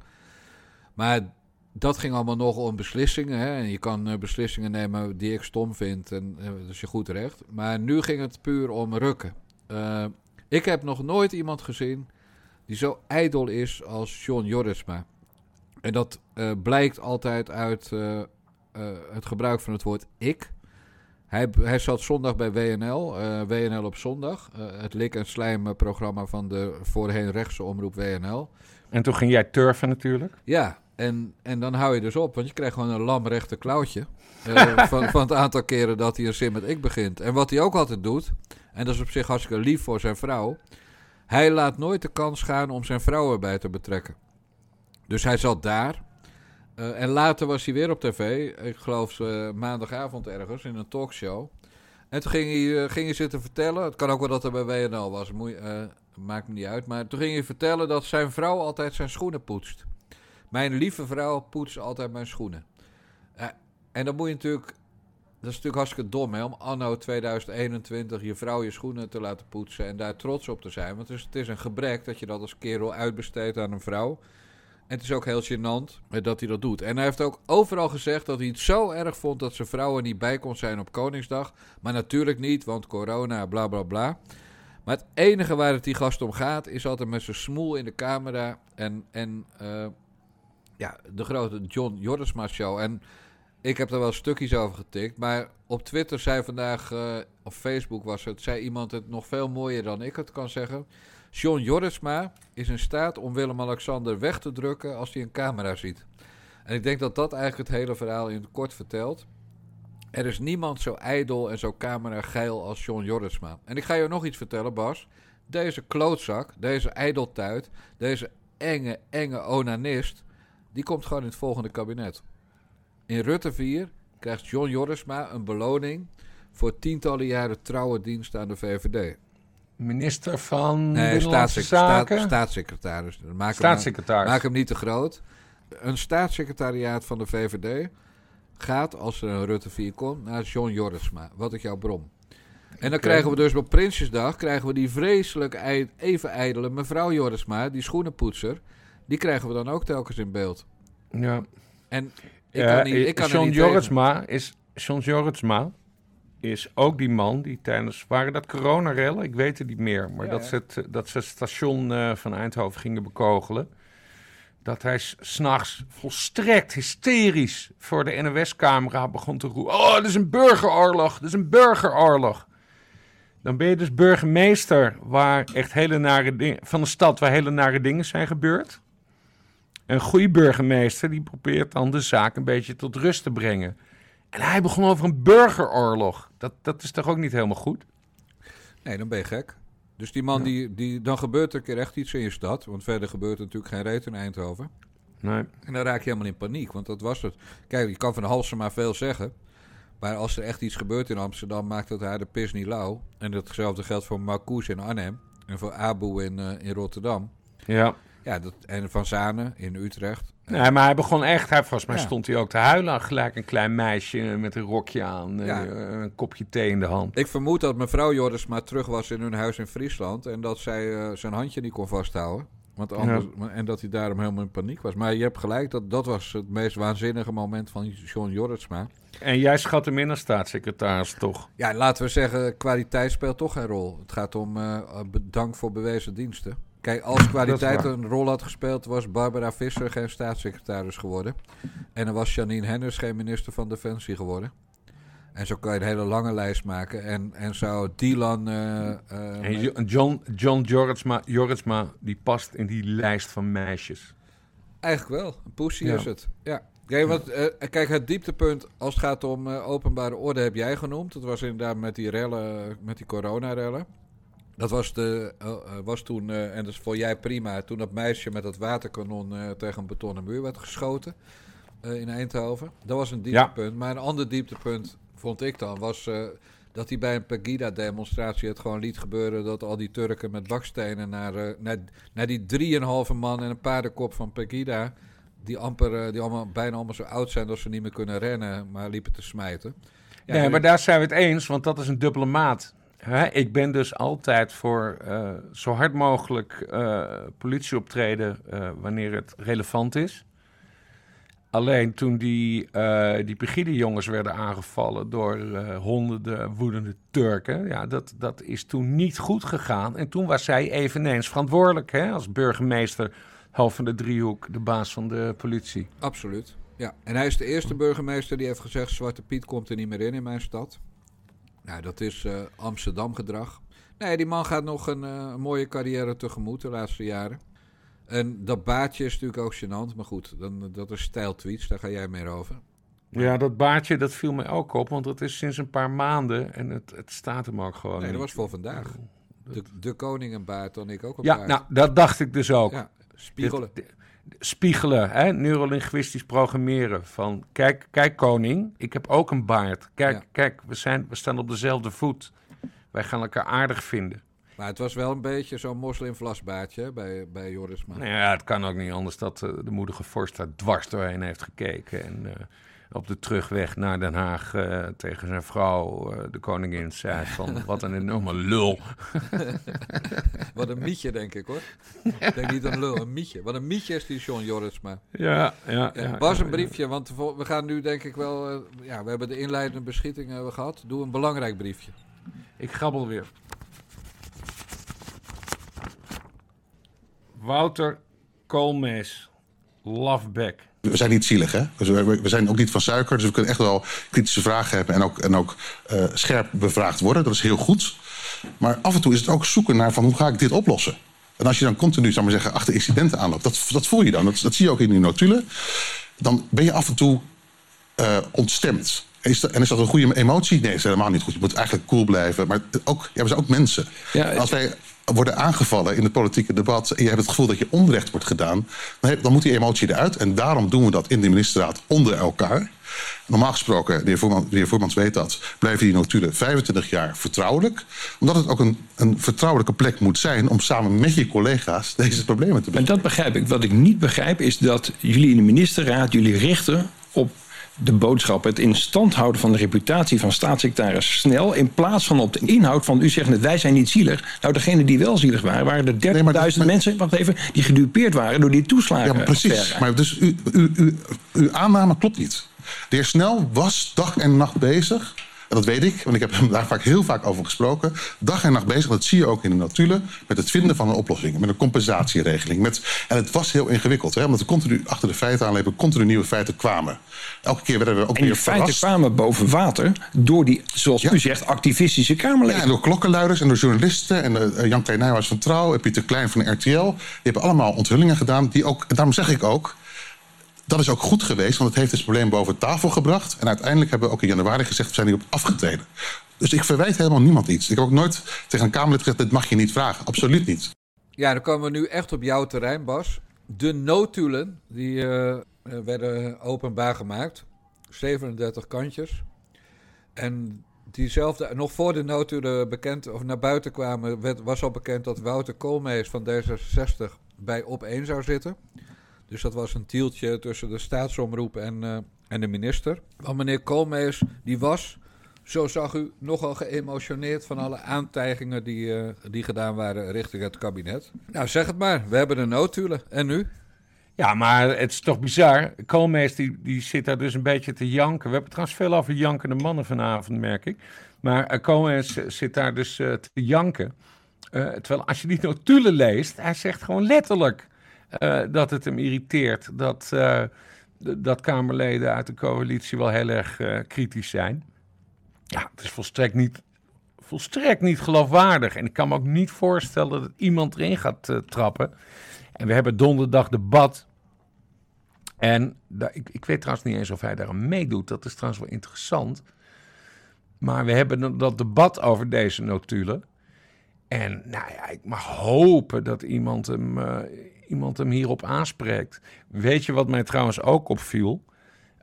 Maar dat ging allemaal nog om beslissingen. Hè? En je kan beslissingen nemen die ik stom vind. En eh, dat is je goed recht. Maar nu ging het puur om rukken. Eh, ik heb nog nooit iemand gezien die zo ijdel is als John Jorisma. En dat eh, blijkt altijd uit eh, het gebruik van het woord ik. Hij, hij zat zondag bij WNL, WNL op zondag. het lik- en slijm-programma van de voorheen rechtse omroep WNL. En toen ging jij turfen natuurlijk. Ja, en, en dan hou je dus op, want je krijgt gewoon een lamrechte klauwtje. <laughs> van, van het aantal keren dat hij een zin met ik begint. En wat hij ook altijd doet, en dat is op zich hartstikke lief voor zijn vrouw. Hij laat nooit de kans gaan om zijn vrouw erbij te betrekken. Dus hij zat daar. eh, en later was hij weer op tv. Ik geloof eh, maandagavond ergens in een talkshow. En toen ging hij, eh, ging hij zitten vertellen. Het kan ook wel dat hij bij WNL was. Maakt me niet uit. Maar toen ging hij vertellen dat zijn vrouw altijd zijn schoenen poetst. Mijn lieve vrouw poetst altijd mijn schoenen. En dan moet je natuurlijk. Dat is natuurlijk hartstikke dom, hè? Om anno 2021 je vrouw je schoenen te laten poetsen en daar trots op te zijn. Want het is, het is een gebrek dat je dat als kerel uitbesteedt aan een vrouw. En het is ook heel gênant eh, dat hij dat doet. En hij heeft ook overal gezegd dat hij het zo erg vond dat zijn vrouw er niet bij kon zijn op Koningsdag. Maar natuurlijk niet, want corona, bla bla bla. Maar het enige waar het die gast om gaat, is altijd met zijn smoel in de camera. En, en eh, ja, de grote John Jordensma show. En ik heb er wel stukjes over getikt. Maar op Twitter zei vandaag, eh of Facebook was het, zei iemand het nog veel mooier dan ik het kan zeggen. John Jorritsma is in staat om Willem-Alexander weg te drukken als hij een camera ziet. En ik denk dat dat eigenlijk het hele verhaal in het kort vertelt. Er is niemand zo ijdel en zo camerageil als John Jorritsma. En ik ga je nog iets vertellen, Bas. Deze klootzak, deze ijdeltuit, deze enge, enge onanist... die komt gewoon in het volgende kabinet. In Rutte 4 krijgt John Jorritsma een beloning... voor tientallen jaren trouwe dienst aan de VVD. Minister van Nee, staatssec- Zaken. staatssecretaris. Maak hem- Staatssecretaris. Maak hem niet te groot. Een staatssecretariaat van de VVD gaat, als er een Rutte 4 komt, naar John Jorritsma. Wat ik jou brom. En dan Oké. krijgen we dus op Prinsjesdag krijgen we die vreselijk even ijdele mevrouw Jorritsma, die schoenenpoetser. Die krijgen we dan ook telkens in beeld. Ja. En ik Ja, kan niet, ik kan John tegen. Jorritsma is, John Jorritsma is ook die man die tijdens... Waren dat coronarellen? Ik weet het niet meer. Maar Ja, dat, ja. Ze het, eh, dat ze het station eh, van Eindhoven gingen bekogelen. Dat hij s'nachts volstrekt hysterisch voor de NOS-camera begon te roepen... Oh, dat is een burgeroorlog! Dat is een burgeroorlog! Dan ben je dus burgemeester waar echt hele nare dingen... van een stad waar hele nare dingen zijn gebeurd. Een goede burgemeester die probeert dan de zaak een beetje tot rust te brengen. En hij begon over een burgeroorlog. Dat, dat is toch ook niet helemaal goed? Nee, dan ben je gek. Dus die man, die, die, dan gebeurt er een keer echt iets in je stad. Want verder gebeurt er natuurlijk geen reet in Eindhoven. Nee. En dan raak je helemaal in paniek, want dat was het. Kijk, je kan van Halsema veel zeggen. Maar als er echt iets gebeurt in Amsterdam, maakt het haar de pis niet lauw. En hetzelfde geldt voor Marcouch in Arnhem. En voor Abu in, eh, in Rotterdam. Ja. Ja, dat, en Van Zanen in Utrecht. Nee, maar hij begon echt... Hij, volgens mij Ja. stond hij ook te huilen. Gelijk een klein meisje met een rokje aan. Ja. eh, een kopje thee in de hand. Ik vermoed dat mevrouw Joris maar terug was in hun huis in Friesland. En dat zij eh, zijn handje niet kon vasthouden. Want anders, En dat hij daarom helemaal in paniek was. Maar je hebt gelijk, dat, dat was het meest waanzinnige moment van John Jorritsma. En jij schat hem in als staatssecretaris, toch? Ja, laten we zeggen, kwaliteit speelt toch geen rol. Het gaat om bedankt voor bewezen diensten. Kijk, als kwaliteit een rol had gespeeld, was Barbara Visser geen staatssecretaris geworden. En dan was Janine Hennis geen minister van Defensie geworden. En zo kan je een hele lange lijst maken. En, en zou Dylan... eh, eh, En Jo- John, John Jorritsma, Jorritsma, die past in die lijst van meisjes. Eigenlijk wel. Een Ja. is het. Ja. Kijk, want, eh, kijk, het dieptepunt als het gaat om eh, openbare orde heb jij genoemd. Dat was inderdaad met die rellen, met die coronarellen. Dat was, de, eh, eh, was toen, eh, en dat is voor jij prima, toen dat meisje met dat waterkanon eh, tegen een betonnen muur werd geschoten in Eindhoven. Dat was een dieptepunt. Maar een ander dieptepunt vond ik dan, was dat hij bij een Pegida-demonstratie het gewoon liet gebeuren dat al die Turken met bakstenen naar, naar, naar die drieënhalve man en een paardenkop van Pegida, die amper, die allemaal, bijna allemaal zo oud zijn dat ze niet meer kunnen rennen, maar liepen te smijten. nee, maar daar zijn we het eens, want dat is een dubbele maat. Ik ben dus altijd voor uh, zo hard mogelijk uh, politieoptreden uh, wanneer het relevant is. Alleen toen die, die Pegida-jongens werden aangevallen door honderden woedende Turken, ja, dat, dat is toen niet goed gegaan. En toen was zij eveneens verantwoordelijk hè, als burgemeester, hoofd van de driehoek, de baas van de politie. Absoluut. Ja, en hij is de eerste burgemeester die heeft gezegd: Zwarte Piet komt er niet meer in in mijn stad. Nou, dat is uh, Amsterdam gedrag. Nee, die man gaat nog een, een mooie carrière tegemoet de laatste jaren. En dat baardje is natuurlijk ook gênant. Maar goed, dan, dat is stijltweets. Daar ga jij meer over. Maar... Ja, dat baardje, dat viel mij ook op. Want dat is sinds een paar maanden. En het, het staat hem ook gewoon Nee, dat was voor vandaag. De, de koning een baard, dan ik ook een ja, baard. nou, dat dacht ik dus ook. Ja, spiegelen. Dit, spiegelen, hè? neurolinguistisch programmeren. Van, kijk, kijk koning, ik heb ook een baard. Kijk, ja. kijk, we, zijn, we staan op dezelfde voet. Wij gaan elkaar aardig vinden. Maar het was wel een beetje zo'n moslimvlasbaardje bij, bij Joris. Maar... Nou ja, het kan ook niet anders dat uh, de moedige vorst daar dwars doorheen heeft gekeken. En uh, op de terugweg naar Den Haag uh, tegen zijn vrouw, de koningin, zei van <laughs> wat een enorme lul. <laughs> wat een mietje, denk ik hoor. ik denk niet een lul, een mietje. Wat een mietje is die John Joris maar. Ja, ja. ja, ja een briefje, want we gaan nu denk ik wel... ja, we hebben de inleidende beschieting hebben gehad. Doe een belangrijk briefje. Ik grabbel weer. Wouter Koolmees, Loveback. We zijn niet zielig, hè? We zijn ook niet van suiker, dus we kunnen echt wel kritische vragen hebben en ook, en ook uh, scherp bevraagd worden. Dat is heel goed. Maar af en toe is het ook zoeken naar van hoe ga ik dit oplossen? En als je dan continu, zou maar zeggen, achter incidenten aanloopt, dat, dat voel je dan. Dat, dat zie je ook in die notulen. Dan ben je af en toe uh, ontstemd. Is dat, en is dat een goede emotie? Nee, dat is helemaal niet goed. Je moet eigenlijk cool blijven. Maar ook, ja, we zijn ook mensen. Ja, als wij worden aangevallen in het politieke debat... en je hebt het gevoel dat je onrecht wordt gedaan... dan, dan moet die emotie eruit. En daarom doen we dat in de ministerraad onder elkaar. Normaal gesproken, de heer, Voerman, de heer weet dat... blijven die notulen 25 jaar vertrouwelijk. Omdat het ook een, een vertrouwelijke plek moet zijn... om samen met je collega's deze problemen te bespreken. Maar dat begrijp ik. Wat ik niet begrijp is dat jullie in de ministerraad... jullie richten op de boodschap, het in stand houden van de reputatie van staatssecretaris Snel... in plaats van op de inhoud van, u zegt net, wij zijn niet zielig. Nou, degenen die wel zielig waren, waren er 30.000 nee, maar, mensen... wacht even, die gedupeerd waren door die toeslagen. Ja, precies. Maar dus u, u, u, uw aanname klopt niet. De heer Snel was dag en nacht bezig... En dat weet ik, want ik heb hem <laughs> daar vaak heel vaak over gesproken. Dag en nacht bezig, dat zie je ook in de notulen... met het vinden van een oplossing, met een compensatieregeling. Met, en het was heel ingewikkeld, hè, omdat we continu achter de feiten aanlepen... continu nieuwe feiten kwamen. Elke keer werden we ook en weer die feiten kwamen boven water door die, zoals ja. u zegt, activistische Kamerleden. Ja, en door klokkenluiders en door journalisten. En uh, Jan Klein van Trouw en Pieter Klein van RTL. Die hebben allemaal onthullingen gedaan. Die ook, en daarom zeg ik ook, dat is ook goed geweest, want het heeft het probleem boven tafel gebracht. En uiteindelijk hebben we ook in januari gezegd, we zijn hierop afgetreden. Dus ik verwijt helemaal niemand iets. Ik heb ook nooit tegen een Kamerlid gezegd, dit mag je niet vragen. Absoluut niet. Ja, dan komen we nu echt op jouw terrein, Bas. De notulen, die uh, werden openbaar gemaakt. 37 kantjes. En diezelfde, nog voor de notulen bekend, of naar buiten kwamen, was al bekend dat Wouter Koolmees van D66 bij op 1 zou zitten. Dus dat was een tieltje tussen de staatsomroep en, uh, en de minister. Want meneer Koolmees, die was, zo zag u, nogal geëmotioneerd van alle aantijgingen die, uh, die gedaan waren richting het kabinet. Nou, zeg het maar. We hebben de noodtulen. En nu? Ja, maar het is toch bizar. Koolmees die, die zit daar dus een beetje te janken. We hebben trouwens veel over jankende mannen vanavond, merk ik. Maar uh, Koolmees zit daar dus te janken. Terwijl als je die notulen leest, hij zegt gewoon letterlijk... Uh, dat het hem irriteert dat, uh, dat Kamerleden uit de coalitie wel heel erg uh, kritisch zijn. Ja, het is volstrekt niet, volstrekt niet geloofwaardig. En ik kan me ook niet voorstellen dat iemand erin gaat trappen. En we hebben donderdag debat. En ik, ik weet trouwens niet eens of hij daar aan meedoet. Dat is trouwens wel interessant. Maar we hebben dat debat over deze notulen. En nou ja, ik mag hopen dat iemand hem, iemand hem hierop aanspreekt. Weet je wat mij trouwens ook opviel?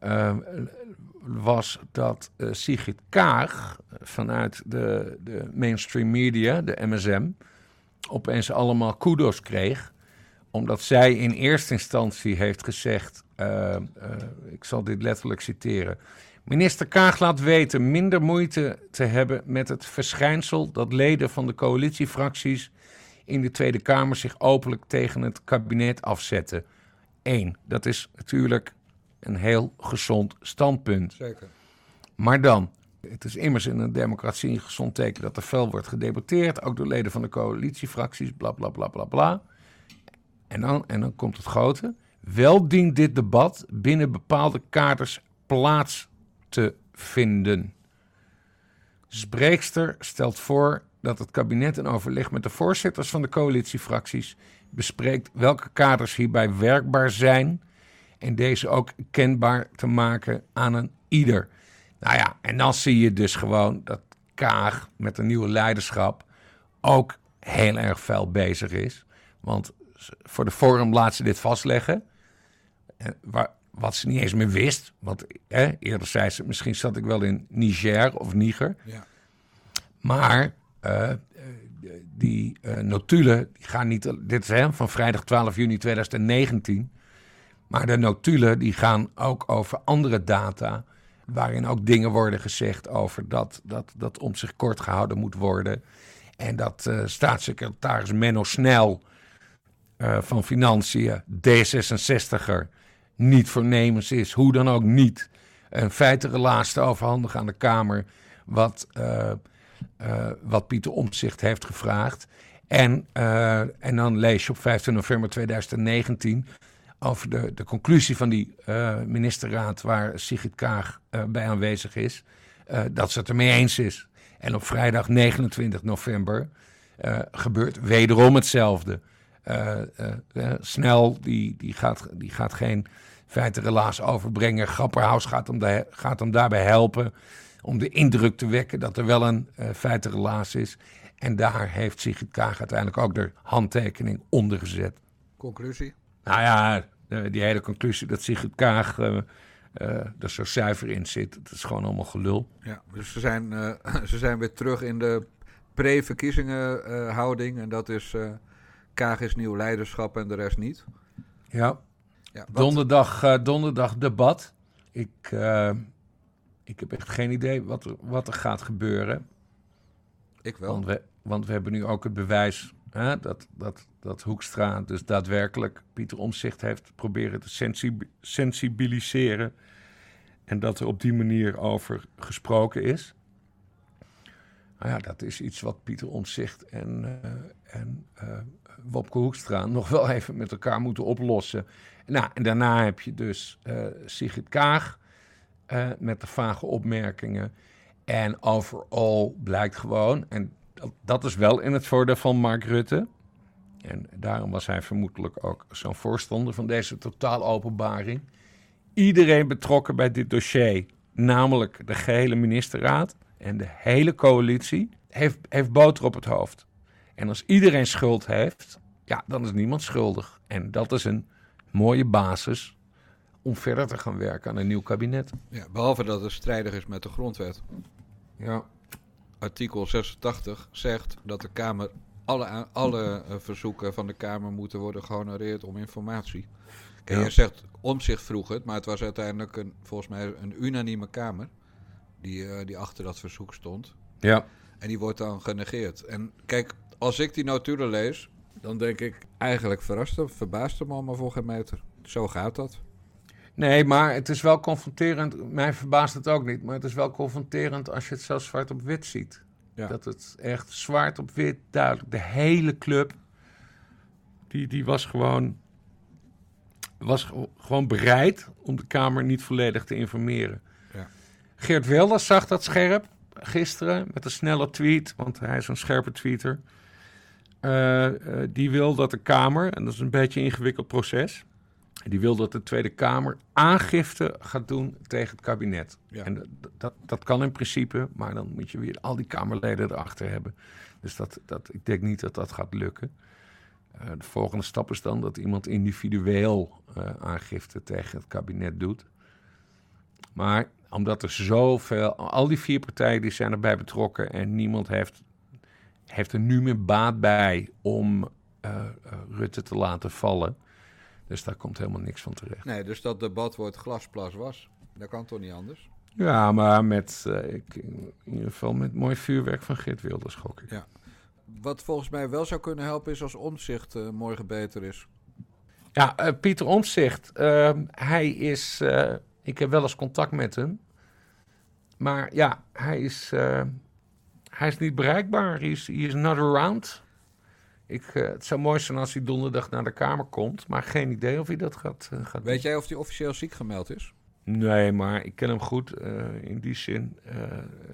Uh, was dat uh, Sigrid Kaag vanuit de, de mainstream media, de MSM, opeens allemaal kudos kreeg. Omdat zij in eerste instantie heeft gezegd, ik zal dit letterlijk citeren... Minister Kaag laat weten minder moeite te hebben met het verschijnsel dat leden van de coalitiefracties in de Tweede Kamer zich openlijk tegen het kabinet afzetten. Eén, dat is natuurlijk een heel gezond standpunt. Zeker. Maar dan, het is immers in een democratie een gezond teken dat er fel wordt gedebatteerd, ook door leden van de coalitiefracties, bla bla bla bla bla. En dan, en dan komt het grote. Wel dient dit debat binnen bepaalde kaders plaats te vinden. Spreekster stelt voor dat het kabinet in overleg met de voorzitters van de coalitiefracties bespreekt welke kaders hierbij werkbaar zijn en deze ook kenbaar te maken aan een ieder. Nou ja, en dan zie je dus gewoon dat Kaag met een nieuwe leiderschap ook heel erg fel bezig is. Want voor de Forum laat ze dit vastleggen. Waar, wat ze niet eens meer wist. Want hè, eerder zei ze, misschien zat ik wel in Niger of Niger. Ja. Maar uh, die uh, notulen, die gaan niet, dit is van vrijdag 12 juni 2019. Maar de notulen die gaan ook over andere data. Waarin ook dingen worden gezegd over dat, dat, dat om zich kort gehouden moet worden. En dat uh, staatssecretaris Menno Snel van Financiën, D66er, niet voornemens is, hoe dan ook niet, een feitenrelaas te overhandigen aan de Kamer. Wat, uh, wat Pieter Omtzigt heeft gevraagd. En, uh, en dan lees je op 15 november 2019 over de, de conclusie van die ministerraad waar Sigrid Kaag bij aanwezig is, dat ze het ermee eens is. En op vrijdag 29 november gebeurt wederom hetzelfde. Snel, die, die, gaat, die gaat geen feitenrelaas overbrengen. Grapperhaus gaat hem, gaat hem daarbij helpen om de indruk te wekken dat er wel een uh, feitenrelaas is. En daar heeft Sigrid Kaag uiteindelijk ook de handtekening onder gezet. Conclusie? Nou ja, die hele conclusie dat Sigrid Kaag er zo zuiver in zit, dat is gewoon allemaal gelul. Ja, dus ze zijn, <laughs> ze zijn weer terug in de pre-verkiezingen houding. En dat is... Kaag is nieuw leiderschap en de rest niet. Ja. ja donderdag, uh, donderdag debat. Ik, uh, ik heb echt geen idee wat er, wat er gaat gebeuren. Ik wel. Want we, want we hebben nu ook het bewijs hè, dat, dat, dat Hoekstra dus daadwerkelijk Pieter Omzicht heeft proberen te sensib sensibiliseren. En dat er op die manier over gesproken is. Nou ja, dat is iets wat Pieter Omzicht en, uh, en Wopke Hoekstra <laughs> nog wel even met elkaar moeten oplossen. Nou, en daarna heb je dus uh, Sigrid Kaag met de vage opmerkingen. En overal blijkt gewoon, en dat, is wel in het voordeel van Mark Rutte. En daarom was hij vermoedelijk ook zo'n voorstander van deze totaal openbaring. Iedereen betrokken bij dit dossier, namelijk de gehele ministerraad en de hele coalitie, heeft, heeft boter op het hoofd. En als iedereen schuld heeft, ja, dan is niemand schuldig. En dat is een mooie basis om verder te gaan werken aan een nieuw kabinet. Ja, behalve dat het strijdig is met de grondwet. Ja. Artikel 86 zegt dat de Kamer alle, alle uh, verzoeken van de Kamer moeten worden gehonoreerd om informatie. Kijk, ja. je zegt om zich vroeg het, maar het was uiteindelijk een, volgens mij een unanieme Kamer die, uh, die achter dat verzoek stond. Ja. En die wordt dan genegeerd. En kijk, als ik die notulen lees, dan denk ik eigenlijk verrast hem, verbaast hem allemaal voor geen meter. Zo gaat dat. Nee, maar het is wel confronterend. Mij verbaast het ook niet, maar het is wel confronterend als je het zelfs zwart op wit ziet. Ja. Dat het echt zwart op wit, duidelijk. De hele club, die, die was gewoon was gewoon bereid om de Kamer niet volledig te informeren. Ja. Geert Wilders zag dat scherp gisteren met een snelle tweet, want hij is een scherpe tweeter. Uh, uh, die wil dat de Kamer, en dat is een beetje een ingewikkeld proces, die wil dat de Tweede Kamer aangifte gaat doen tegen het kabinet. Ja. En dat, dat kan in principe, maar dan moet je weer al die Kamerleden erachter hebben. Dus dat, dat, ik denk niet dat dat gaat lukken. Uh, de volgende stap is dan dat iemand individueel aangifte tegen het kabinet doet. Maar omdat er zoveel, al die vier partijen die zijn erbij betrokken en niemand heeft, heeft er nu meer baat bij om uh, Rutte te laten vallen. Dus daar komt helemaal niks van terecht. Nee, dus dat debat wordt glasplas was. Dat kan toch niet anders? Ja, maar met, eh, ik, in ieder geval met mooi vuurwerk van Geert Wilders, gok ik. Ja. Wat volgens mij wel zou kunnen helpen is als omzicht eh, morgen beter is. Ja, eh, Pieter Omtzigt, ehm, hij is... ik heb wel eens contact met hem. Maar ja, hij is, hij is niet bereikbaar. Hij is not around. Ik, eh, het zou mooi zijn als hij donderdag naar de Kamer komt. Maar geen idee of hij dat gaat, eh, gaat Weet jij of hij officieel ziek gemeld is? Nee, maar ik ken hem goed eh, in die zin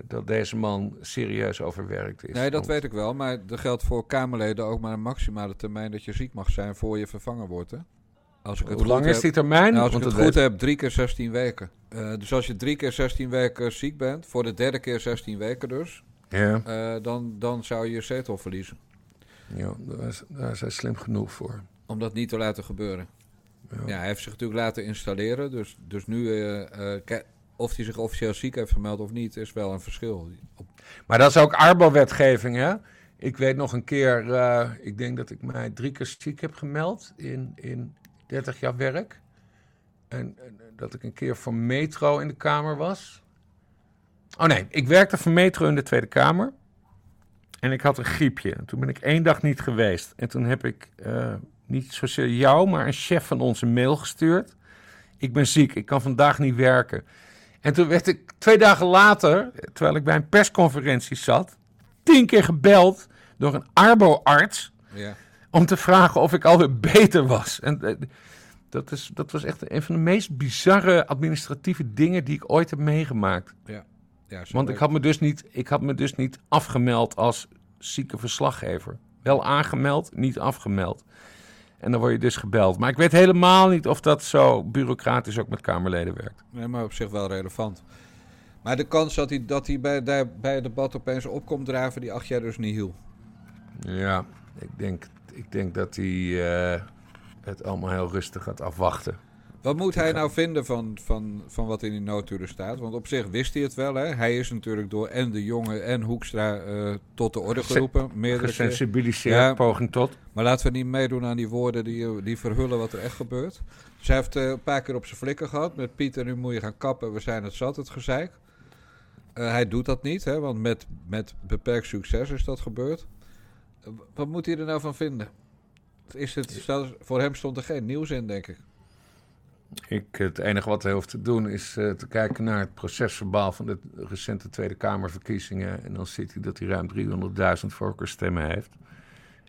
dat deze man serieus overwerkt is. Nee, dat weet ik wel. Maar er geldt voor Kamerleden ook maar een maximale termijn dat je ziek mag zijn voor je vervangen wordt. Hè? Als ik het Hoe lang is die termijn? Nou, als ik het dat goed weet- heb, drie keer 16 weken. Dus als je drie keer 16 weken ziek bent, voor de derde keer 16 weken dus, Ja. dan, dan zou je je zetel verliezen. Ja, daar is, daar is hij slim genoeg voor. Om dat niet te laten gebeuren. Ja, hij heeft zich natuurlijk laten installeren. Dus, dus nu, eh, eh, of hij zich officieel ziek heeft gemeld of niet, is wel een verschil. Maar dat is ook Arbo-wetgeving, hè? Ik weet nog een keer, eh, ik denk dat ik mij drie keer ziek heb gemeld in, in 30 jaar werk. En, en dat ik een keer voor Metro in de Kamer was. Oh nee, ik werkte voor Metro in de Tweede Kamer. En ik had een griepje. En toen ben ik één dag niet geweest. En toen heb ik eh, niet zozeer jou, maar een chef van ons een mail gestuurd. Ik ben ziek, ik kan vandaag niet werken. En toen werd ik twee dagen later, terwijl ik bij een persconferentie zat, tien keer gebeld door een arbo-arts Ja. om te vragen of ik alweer beter was. En eh, dat, is, dat was echt een van de meest bizarre administratieve dingen die ik ooit heb meegemaakt. Ja. Ja, Want ik had, me dus niet, ik had me dus niet afgemeld als zieke verslaggever. Wel aangemeld, niet afgemeld. En dan word je dus gebeld. Maar ik weet helemaal niet of dat zo bureaucratisch ook met Kamerleden werkt. Nee, maar op zich wel relevant. Maar de kans dat hij, dat hij bij, daar, bij het debat opeens opkomt draven, die acht jaar dus niet hiel. Ja, ik denk, ik denk dat hij eh, het allemaal heel rustig gaat afwachten. Wat moet hij nou vinden van, van, van wat in die notulen staat? Want op zich wist hij het wel. Hè? Hij is natuurlijk door en de jongen en Hoekstra eh, tot de orde geroepen. Gesensibiliseerd, poging tot. Maar laten we niet meedoen aan die woorden die, die verhullen wat er echt gebeurt. Dus hij heeft eh, een paar keer op zijn flikker gehad. Met Pieter, nu moet je gaan kappen. We zijn het zat, het gezeik. Eh, hij doet dat niet, hè, want met, met beperkt succes is dat gebeurd. Wat moet hij er nou van vinden? Is het, voor hem stond er geen nieuws in, denk ik. Ik, het enige wat hij hoeft te doen is eh, te kijken naar het procesverbaal van de recente Tweede Kamerverkiezingen. En dan ziet hij dat hij ruim 300.000 voorkeurstemmen heeft.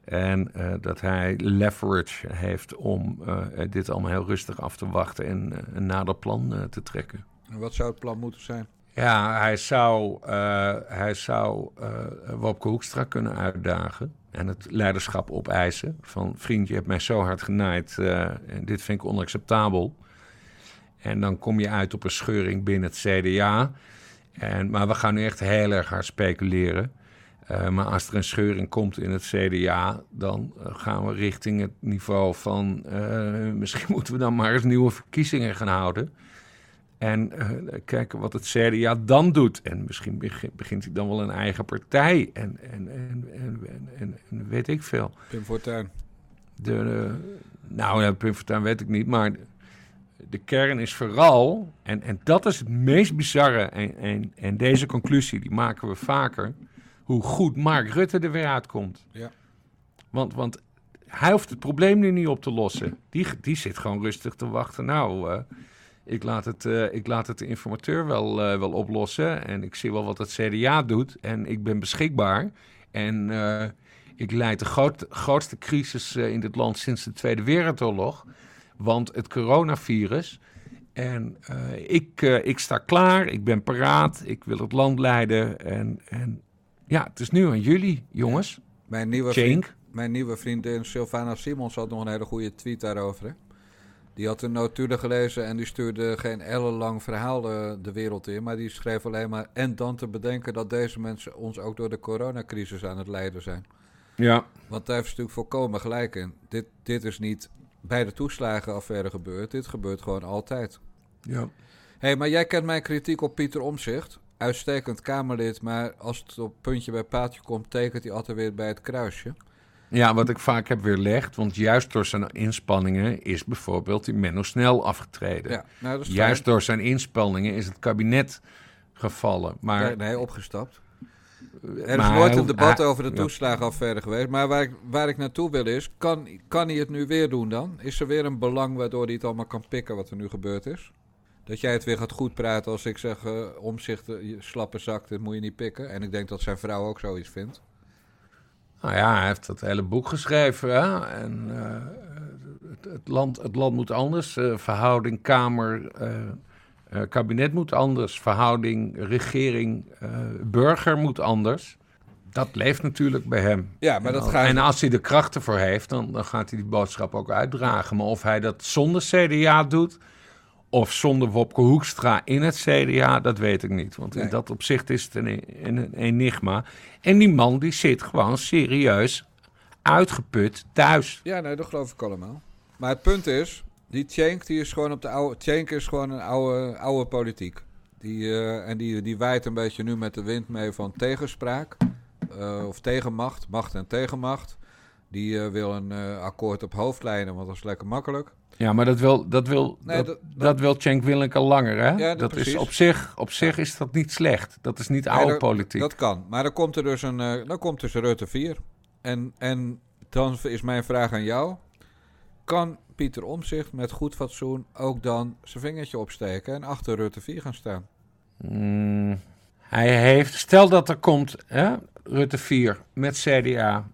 En eh, dat hij leverage heeft om eh, dit allemaal heel rustig af te wachten en een nader plan te trekken. En wat zou het plan moeten zijn? Ja, hij zou, hij zou Wopke Hoekstra kunnen uitdagen en het leiderschap opeisen. Van vriend, je hebt mij zo hard genaaid en dit vind ik onacceptabel. En dan kom je uit op een scheuring binnen het CDA. En, maar we gaan nu echt heel erg hard speculeren. Eh, maar als er een scheuring komt in het CDA, dan eh, gaan we richting het niveau van... eh, misschien <laughs> moeten we dan maar eens nieuwe verkiezingen gaan houden. En kijken wat het CDA dan doet. En misschien begint, begint hij dan wel een eigen partij. En, en, en, en, en, weet ik veel. Pim Fortuyn. De, nou ja, Pim Fortuyn weet ik niet. Maar de kern is vooral... En, en dat is het meest bizarre. En, en, en deze conclusie die maken we vaker. Hoe goed Mark Rutte er weer uitkomt. Ja. Want, want hij hoeft het probleem nu niet op te lossen. Die, die zit gewoon rustig te wachten. Nou, eh, ik, laat het, eh, ik laat het de informateur wel, eh, wel oplossen. En ik zie wel wat het CDA doet. En ik ben beschikbaar. En ik leid de groot- grootste crisis in dit land sinds de Tweede Wereldoorlog. Want het coronavirus. En eh, ik, eh, ik sta klaar, ik ben paraat, ik wil het land leiden. En, en ja, het is nu aan jullie, jongens. Mijn nieuwe, vriend, mijn nieuwe vriendin Sylvana Simons had nog een hele goede tweet daarover. Hè? Die had een notulen gelezen en die stuurde geen ellenlang verhaal de, de wereld in. Maar die schreef alleen maar... En dan te bedenken dat deze mensen ons ook door de coronacrisis aan het leiden zijn. Ja. Want daar heeft ze natuurlijk volkomen gelijk in. Dit, dit is niet bij de toeslagenaffaire gebeurd. Dit gebeurt gewoon altijd. Ja. hey, maar jij kent mijn kritiek op Pieter Omzicht. Uitstekend Kamerlid, maar als het op puntje bij paaltje komt, tekent hij altijd weer bij het kruisje. Ja, wat ik vaak heb weerlegd, want juist door zijn inspanningen is bijvoorbeeld die Menno Snel afgetreden. Ja, nou, juist door zijn inspanningen is het kabinet gevallen. Maar Nee, nee, opgestapt. Er is Maar nooit een debat over de toeslagenaffaire geweest. Maar waar ik, waar ik naartoe wil is, kan, kan hij het nu weer doen dan? Is er weer een belang waardoor hij het allemaal kan pikken wat er nu gebeurd is? Dat jij het weer gaat goed praten als ik zeg, eh omzicht, eh, slappe zak, dit moet je niet pikken. En ik denk dat zijn vrouw ook zoiets vindt. Nou ja, hij heeft dat hele boek geschreven. Hè? En eh, het, het, land, het land moet anders. verhouding Kamer, eh, kabinet moet anders. Verhouding regering, eh, burger moet anders. Dat leeft natuurlijk bij hem. Ja, maar en, dat als- gaat- en als hij er krachten voor heeft, dan, dan gaat hij die boodschap ook uitdragen. Maar of hij dat zonder CDA doet, of zonder Wopke Hoekstra in het CDA, dat weet ik niet. Want in dat opzicht is het een, een enigma. En die man die zit gewoon serieus uitgeput thuis. Ja, nee, dat geloof ik allemaal. Maar het punt is, die Tjenk die is gewoon op de oude. Tjenk is gewoon een oude, oude politiek. Die, eh, en die, die waait een beetje nu met de wind mee van tegenspraak. eh, of tegenmacht, macht en tegenmacht. Die eh, wil een akkoord op hoofdlijnen, want dat is lekker makkelijk. Ja, maar dat wil, dat wil, Nee, dat, dat- dat, wil Cenk Willink al langer, hè? Ja, dat dat is op zich, op zich is dat niet slecht. Dat is niet oude politiek. Dat kan. Maar dan komt er dus een, dan komt dus Rutte 4. En, en dan is mijn vraag aan jou. Kan Pieter Omzicht met goed fatsoen ook dan zijn vingertje opsteken en achter Rutte 4 gaan staan? Mm, hij heeft, stel dat er komt hè, Rutte 4 met CDA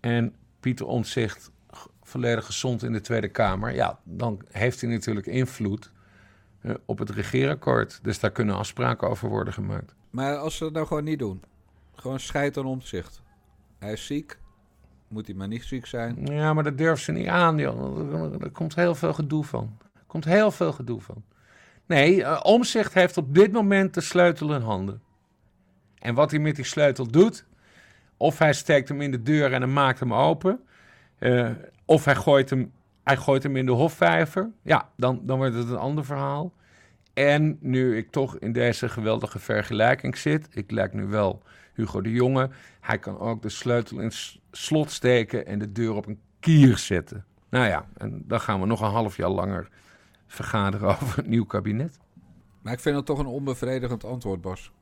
en Pieter Omtzigt g- volledig gezond in de Tweede Kamer. Ja, dan heeft hij natuurlijk invloed eh, op het regeerakkoord. Dus daar kunnen afspraken over worden gemaakt. Maar als ze het nou gewoon niet doen. Gewoon scheid aan omzicht. Hij is ziek. Moet hij maar niet ziek zijn. Ja, maar dat durven ze niet aan, joh. Er, komt heel veel gedoe van. Er komt heel veel gedoe van. Nee, eh, Omzicht heeft op dit moment de sleutel in handen. En wat hij met die sleutel doet, of hij steekt hem in de deur en hij maakt hem open, eh, of hij gooit hem, hij gooit hem in de hofvijver, ja, dan, dan wordt het een ander verhaal. En nu ik toch in deze geweldige vergelijking zit, ik lijk nu wel Hugo de Jonge, hij kan ook de sleutel in slot steken en de deur op een kier zetten. Nou ja, en dan gaan we nog een half jaar langer vergaderen <laughs> over een nieuw kabinet. Maar ik vind het toch een onbevredigend antwoord, Bas.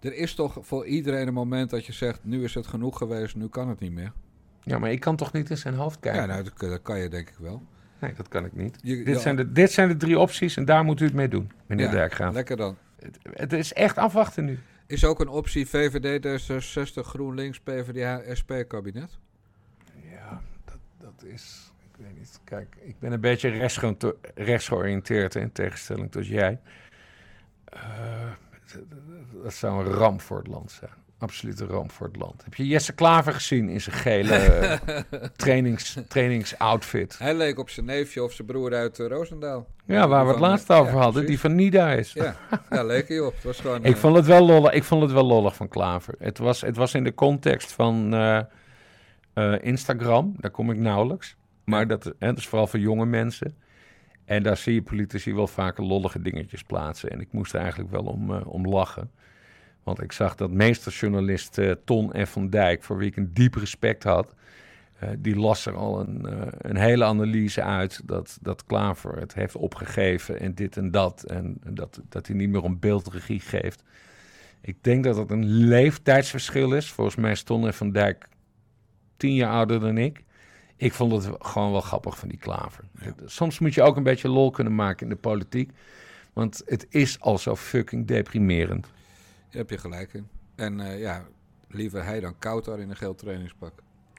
Er is toch voor iedereen een moment dat je zegt... nu is het genoeg geweest, nu kan het niet meer. Ja, maar ik kan toch niet in zijn hoofd kijken? Ja, nou, dat, dat kan je denk ik wel. Nee, dat kan ik niet. Je- dit, zijn de, dit zijn de drie opties en daar moet u het mee doen, meneer Ja, Dijkgraaf. Lekker dan. Het, het is echt afwachten nu. Is ook een optie VVD, D66, GroenLinks, PvdA, SP-kabinet? Ja, dat, dat is... Ik weet niet. Kijk, ik ben een beetje rechtsgeoriënteerd in tegenstelling tot jij. Eh, dat zou een ramp voor het land zijn. Absoluut een ramp voor het land. Heb je Jesse Klaver gezien in zijn gele <laughs> trainings, trainingsoutfit? Hij leek op zijn neefje of zijn broer uit eh, Roosendaal. Ja, waar we het laatst over ja, hadden. precies. Die van Nida is. Ja, ja leek hij op. Het was gewoon, <laughs> Ik eh, vond het wel lollig, ik vond het wel lollig van Klaver. Het was, het was in de context van eh, Instagram. Daar kom ik nauwelijks. Maar dat, hè, dat is vooral voor jonge mensen. En daar zie je politici wel vaker lollige dingetjes plaatsen. En ik moest er eigenlijk wel om, om lachen. Want ik zag dat meesterjournalist eh, Ton F. van Dijk, voor wie ik een diep respect had... eh, die las er al een, eh, een hele analyse uit dat, dat Klaver het heeft opgegeven en dit en dat. En dat, dat hij niet meer om beeldregie geeft. Ik denk dat het een leeftijdsverschil is. Volgens mij is Ton F. van Dijk tien jaar ouder dan ik. Ik vond het gewoon wel grappig van die Klaver. Soms moet je ook een beetje lol kunnen maken in de politiek. Want het is al zo fucking deprimerend. Daar heb je gelijk in. En eh, ja, liever hij dan koud daar in een geel trainingspak.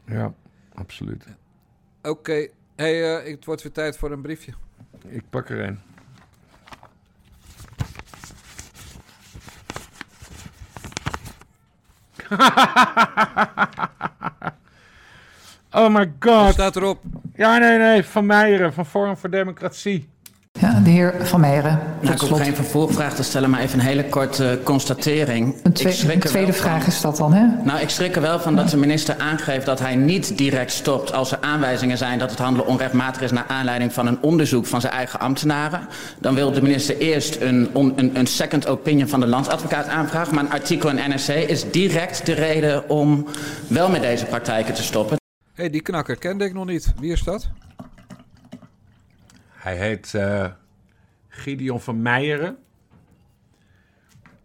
Ja, absoluut. Oké, hey, eh, het wordt weer tijd voor een briefje. Ik pak er een. <laughs> oh my god. Wat staat erop? Ja, nee, nee. Van Meijeren, van Forum voor Democratie. Ja, de heer Van Meijeren. Nou, ik hoef geen vervolgvraag te stellen, maar even een hele korte constatering. Een, twe- Ik schrik een tweede van- vraag is dat dan, hè? Nou, ik schrik er wel van dat de minister aangeeft dat hij niet direct stopt als er aanwijzingen zijn dat het handelen onrechtmatig is naar aanleiding van een onderzoek van zijn eigen ambtenaren. Dan wil de minister eerst een, on- een, een second opinion van de landsadvocaat aanvragen. Maar een artikel in NRC is direct de reden om wel met deze praktijken te stoppen. hey, die knakker kende ik nog niet. Wie is dat? Hij heet eh, Gideon van Meijeren.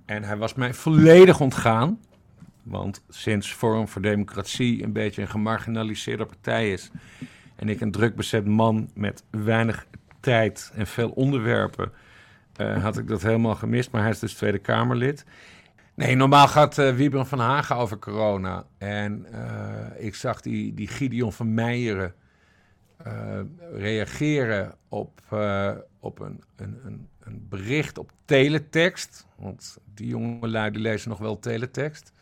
En hij was mij volledig ontgaan. Want sinds Forum voor Democratie een beetje een gemarginaliseerde partij is. En ik een druk bezet man met weinig tijd en veel onderwerpen. eh, had ik dat helemaal gemist. Maar hij is dus Tweede Kamerlid. Nee, normaal gaat uh, Wiebren van Hagen over corona. En ik zag die, die Gideon van Meijeren eh, reageren op, eh, op een, een, een, een bericht op teletext. Want die jongelui die lezen nog wel teletext.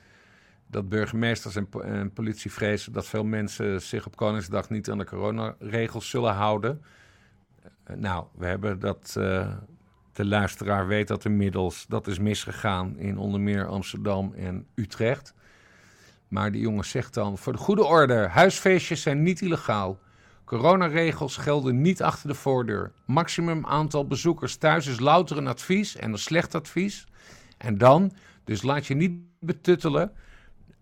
Dat burgemeesters en, en politie vrezen dat veel mensen zich op Koningsdag niet aan de coronaregels zullen houden. Eh, nou, we hebben dat. de luisteraar weet dat inmiddels. Dat is misgegaan in onder meer Amsterdam en Utrecht. Maar die jongen zegt dan: voor de goede orde, huisfeestjes zijn niet illegaal. Coronaregels gelden niet achter de voordeur. Maximum aantal bezoekers thuis is louter een advies en een slecht advies. En dan, dus laat je niet betuttelen.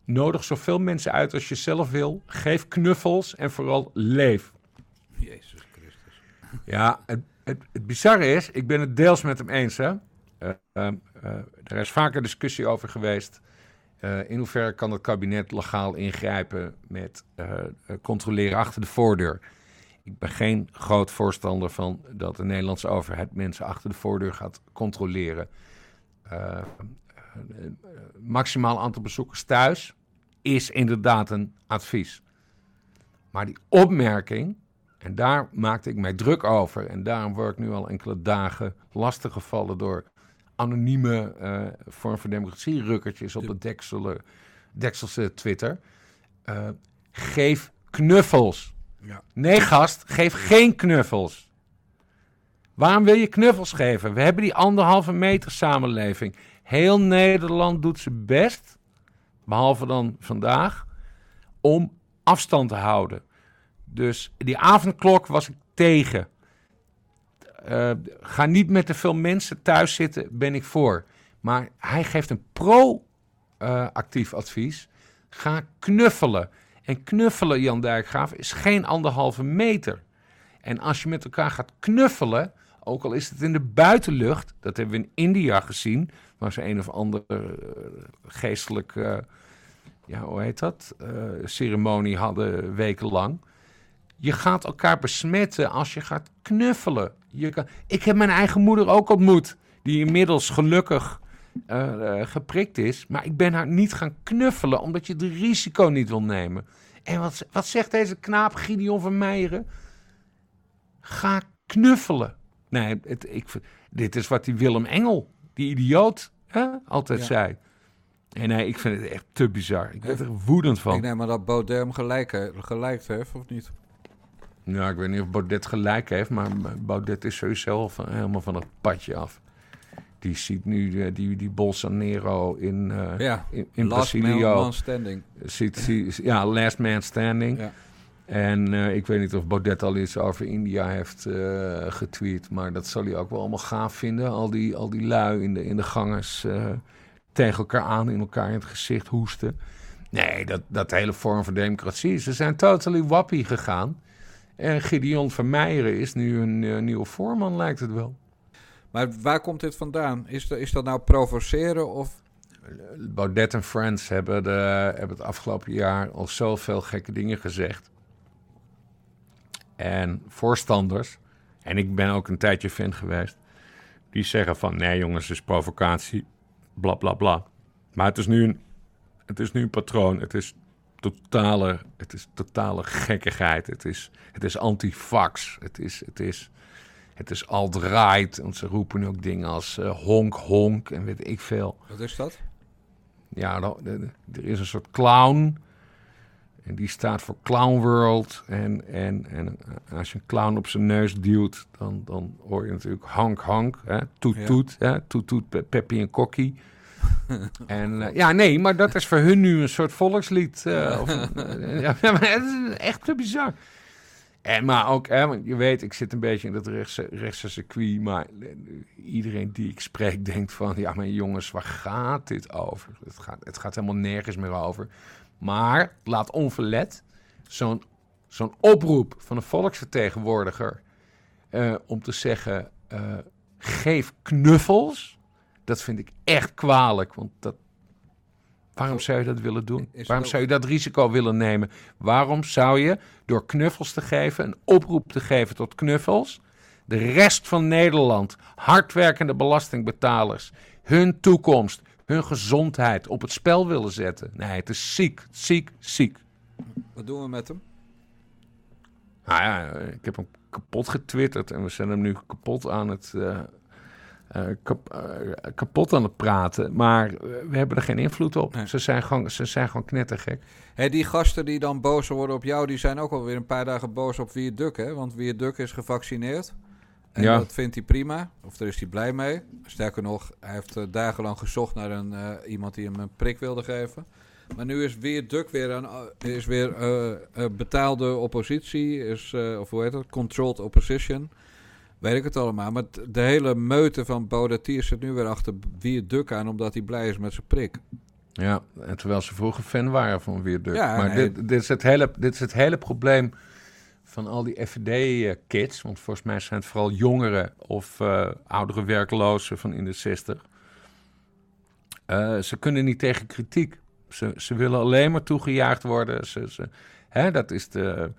Nodig zoveel mensen uit als je zelf wil. Geef knuffels en vooral leef. Jezus Christus. Ja, het, het, het bizarre is, ik ben het deels met hem eens. Hè? Eh, ehm, eh, er is vaker discussie over geweest. Eh, in hoeverre kan het kabinet legaal ingrijpen met controleren achter de voordeur? Ik ben geen groot voorstander van dat de Nederlandse overheid mensen achter de voordeur gaat controleren. Eh, maximaal aantal bezoekers thuis is inderdaad een advies. Maar die opmerking, en daar maakte ik mij druk over. En daarom word ik nu al enkele dagen lastiggevallen door anonieme eh, vorm van democratie-rukkertjes op het dekselen, dekselse Twitter. Geef knuffels. Nee, gast, geef geen knuffels. Waarom wil je knuffels geven? We hebben die anderhalve meter samenleving. Heel Nederland doet zijn best, behalve dan vandaag, om afstand te houden. Dus die avondklok was ik tegen. Eh, ga niet met te veel mensen thuis zitten, ben ik voor. Maar hij geeft een pro-actief advies. Ga knuffelen. En knuffelen, Jan Dijkgraaf, is geen anderhalve meter. En als je met elkaar gaat knuffelen, ook al is het in de buitenlucht, dat hebben we in India gezien, waar ze een of andere eh, geestelijk, eh, ja, hoe heet dat, eh, ceremonie hadden wekenlang. Je gaat elkaar besmetten als je gaat knuffelen. Je kan... Ik heb mijn eigen moeder ook ontmoet, die inmiddels gelukkig eh, eh, geprikt is. Maar ik ben haar niet gaan knuffelen, omdat je het risico niet wil nemen. En wat, wat zegt deze knaap Gideon van Meijeren? Ga knuffelen. Nee, het, ik, dit is wat die Willem Engel, die idioot, hè, altijd Ja. zei. En nee, ik vind het echt te bizar. Ik ben er woedend van. Ik neem maar dat Baudet hem gelijk, he- gelijk heeft, of niet? Nou, ik weet niet of Baudet gelijk heeft, maar Baudet is sowieso van, helemaal van het padje af. Die ziet nu eh, die, die Bolsonaro in, eh Ja, in, in last Brazilië. man standing. Ziet, ziet- ja, last man standing. Ja. En eh, ik weet niet of Baudet al iets over India heeft getweet, maar dat zal hij ook wel allemaal gaaf vinden. Al die, al die lui in de, in de gangers tegen elkaar aan, in elkaar in het gezicht hoesten. Nee, dat, dat hele vorm van democratie. Ze zijn totally wappie gegaan. En Gideon van Meijeren is nu een nieuwe voorman, lijkt het wel. Maar waar komt dit vandaan? Is, dat- is dat nou provoceren of... Baudet en Friends hebben, de, hebben het afgelopen jaar al zoveel gekke dingen gezegd. En voorstanders, en ik ben ook een tijdje fan geweest, die zeggen van nee jongens, het is provocatie, bla bla bla. Maar het is nu een, het is nu een patroon, het is totale, het is totale gekkigheid, het is, het is antifax, het is, het is, het is alt-right. Want ze roepen ook dingen als eh, honk honk en weet ik veel. Wat is dat? Ja, er is een soort clown. En die staat voor Clown World. En, en, en als je een clown op zijn neus duwt, dan, dan hoor je natuurlijk hank hank. Hè? Toet Ja. toet. Hè? Toet toet, Pe- Peppy en Kokkie. <laughs> en eh, ja, nee, maar dat is voor hun nu een soort volkslied. eh, of, <laughs> eh, ja, <laughs> maar het is echt te bizar. En maar ook, hè, want je weet, ik zit een beetje in dat rechtse, circuit. Maar eh, iedereen die ik spreek <laughs> denkt van... Ja, maar jongens, waar gaat dit over? Het gaat, het gaat helemaal nergens meer over. Maar laat onverlet zo'n zo'n oproep van een volksvertegenwoordiger eh, om te zeggen: eh, geef knuffels. Dat vind ik echt kwalijk, want dat, waarom zou je dat willen doen? Waarom zou je dat risico willen nemen? Waarom zou je door knuffels te geven, een oproep te geven tot knuffels, de rest van Nederland, hardwerkende belastingbetalers, hun toekomst, hun gezondheid op het spel willen zetten? Nee, het is ziek, ziek, ziek. Wat doen we met hem? Nou ja, ik heb hem kapot getwitterd en we zijn hem nu kapot aan het, eh, kap- eh, kapot aan het praten. Maar eh, we hebben er geen invloed op. Ze, zijn gewoon, ze zijn gewoon knettergek. Die gasten die dan boos worden op jou, die zijn ook alweer een paar dagen boos op Wierduk, hè? Want Wierduk is gevaccineerd. En Ja. dat vindt hij prima, of daar is hij blij mee. Sterker nog, hij heeft eh, dagenlang gezocht naar een, eh, iemand die hem een prik wilde geven. Maar nu is Wierduk weer een is weer eh, eh, betaalde oppositie, is, eh, of hoe heet het, controlled opposition. Weet ik het allemaal. Maar de hele meute van Baudetier zit nu weer achter Wierduk aan, omdat hij blij is met zijn prik. Ja, en terwijl ze vroeger fan waren van Wierduk. Ja, maar nee. dit, dit, is het hele, dit is het hele probleem van al die FVD-kids. Want volgens mij zijn het vooral jongeren of eh, oudere werklozen van in de 60. Eh, ze kunnen niet tegen kritiek. Ze, ze willen alleen maar toegejaagd worden. Ze, ze, hè, dat is de,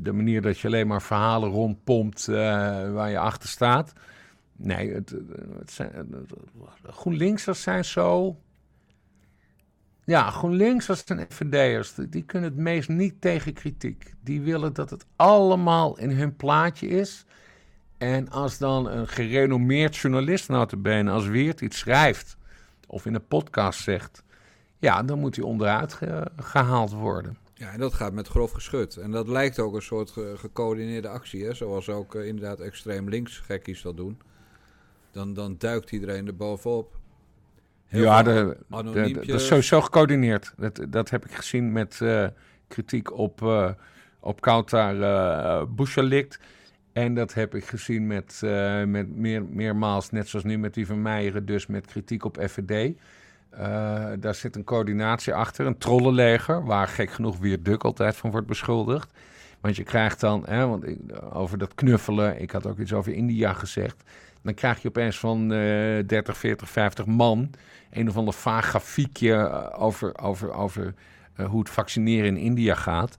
de manier dat je alleen maar verhalen rondpompt eh, waar je achter staat. Nee, het, het zijn, GroenLinksers zijn zo... Ja, GroenLinksers en FVD'ers, die, kunnen het meest niet tegen kritiek. Die willen dat het allemaal in hun plaatje is. En als dan een gerenommeerd journalist notabene als Weert iets schrijft... of in een podcast zegt... ja, dan moet hij onderuit ge- gehaald worden. Ja, en dat gaat met grof geschut. En dat lijkt ook een soort ge- gecoördineerde actie, hè? zoals ook eh, inderdaad extreem links gekkies dat doen. Dan, dan duikt iedereen er bovenop. Heel ja, de, de- dat is sowieso gecoördineerd. Dat, dat heb ik gezien met eh, kritiek op, eh op Kautar uh. En dat heb ik gezien met, met meer, meermaals, net zoals nu met die van Meijeren, dus met kritiek op FVD. Eh, daar zit een coördinatie achter, een trollenleger, waar gek genoeg weer Duk altijd van wordt beschuldigd. Want je krijgt dan, hè, want ik, over dat knuffelen, ik had ook iets over India gezegd. Dan krijg je opeens van eh 30, 40, 50 man een of ander vaag grafiekje eh, over, over, over eh, hoe het vaccineren in India gaat.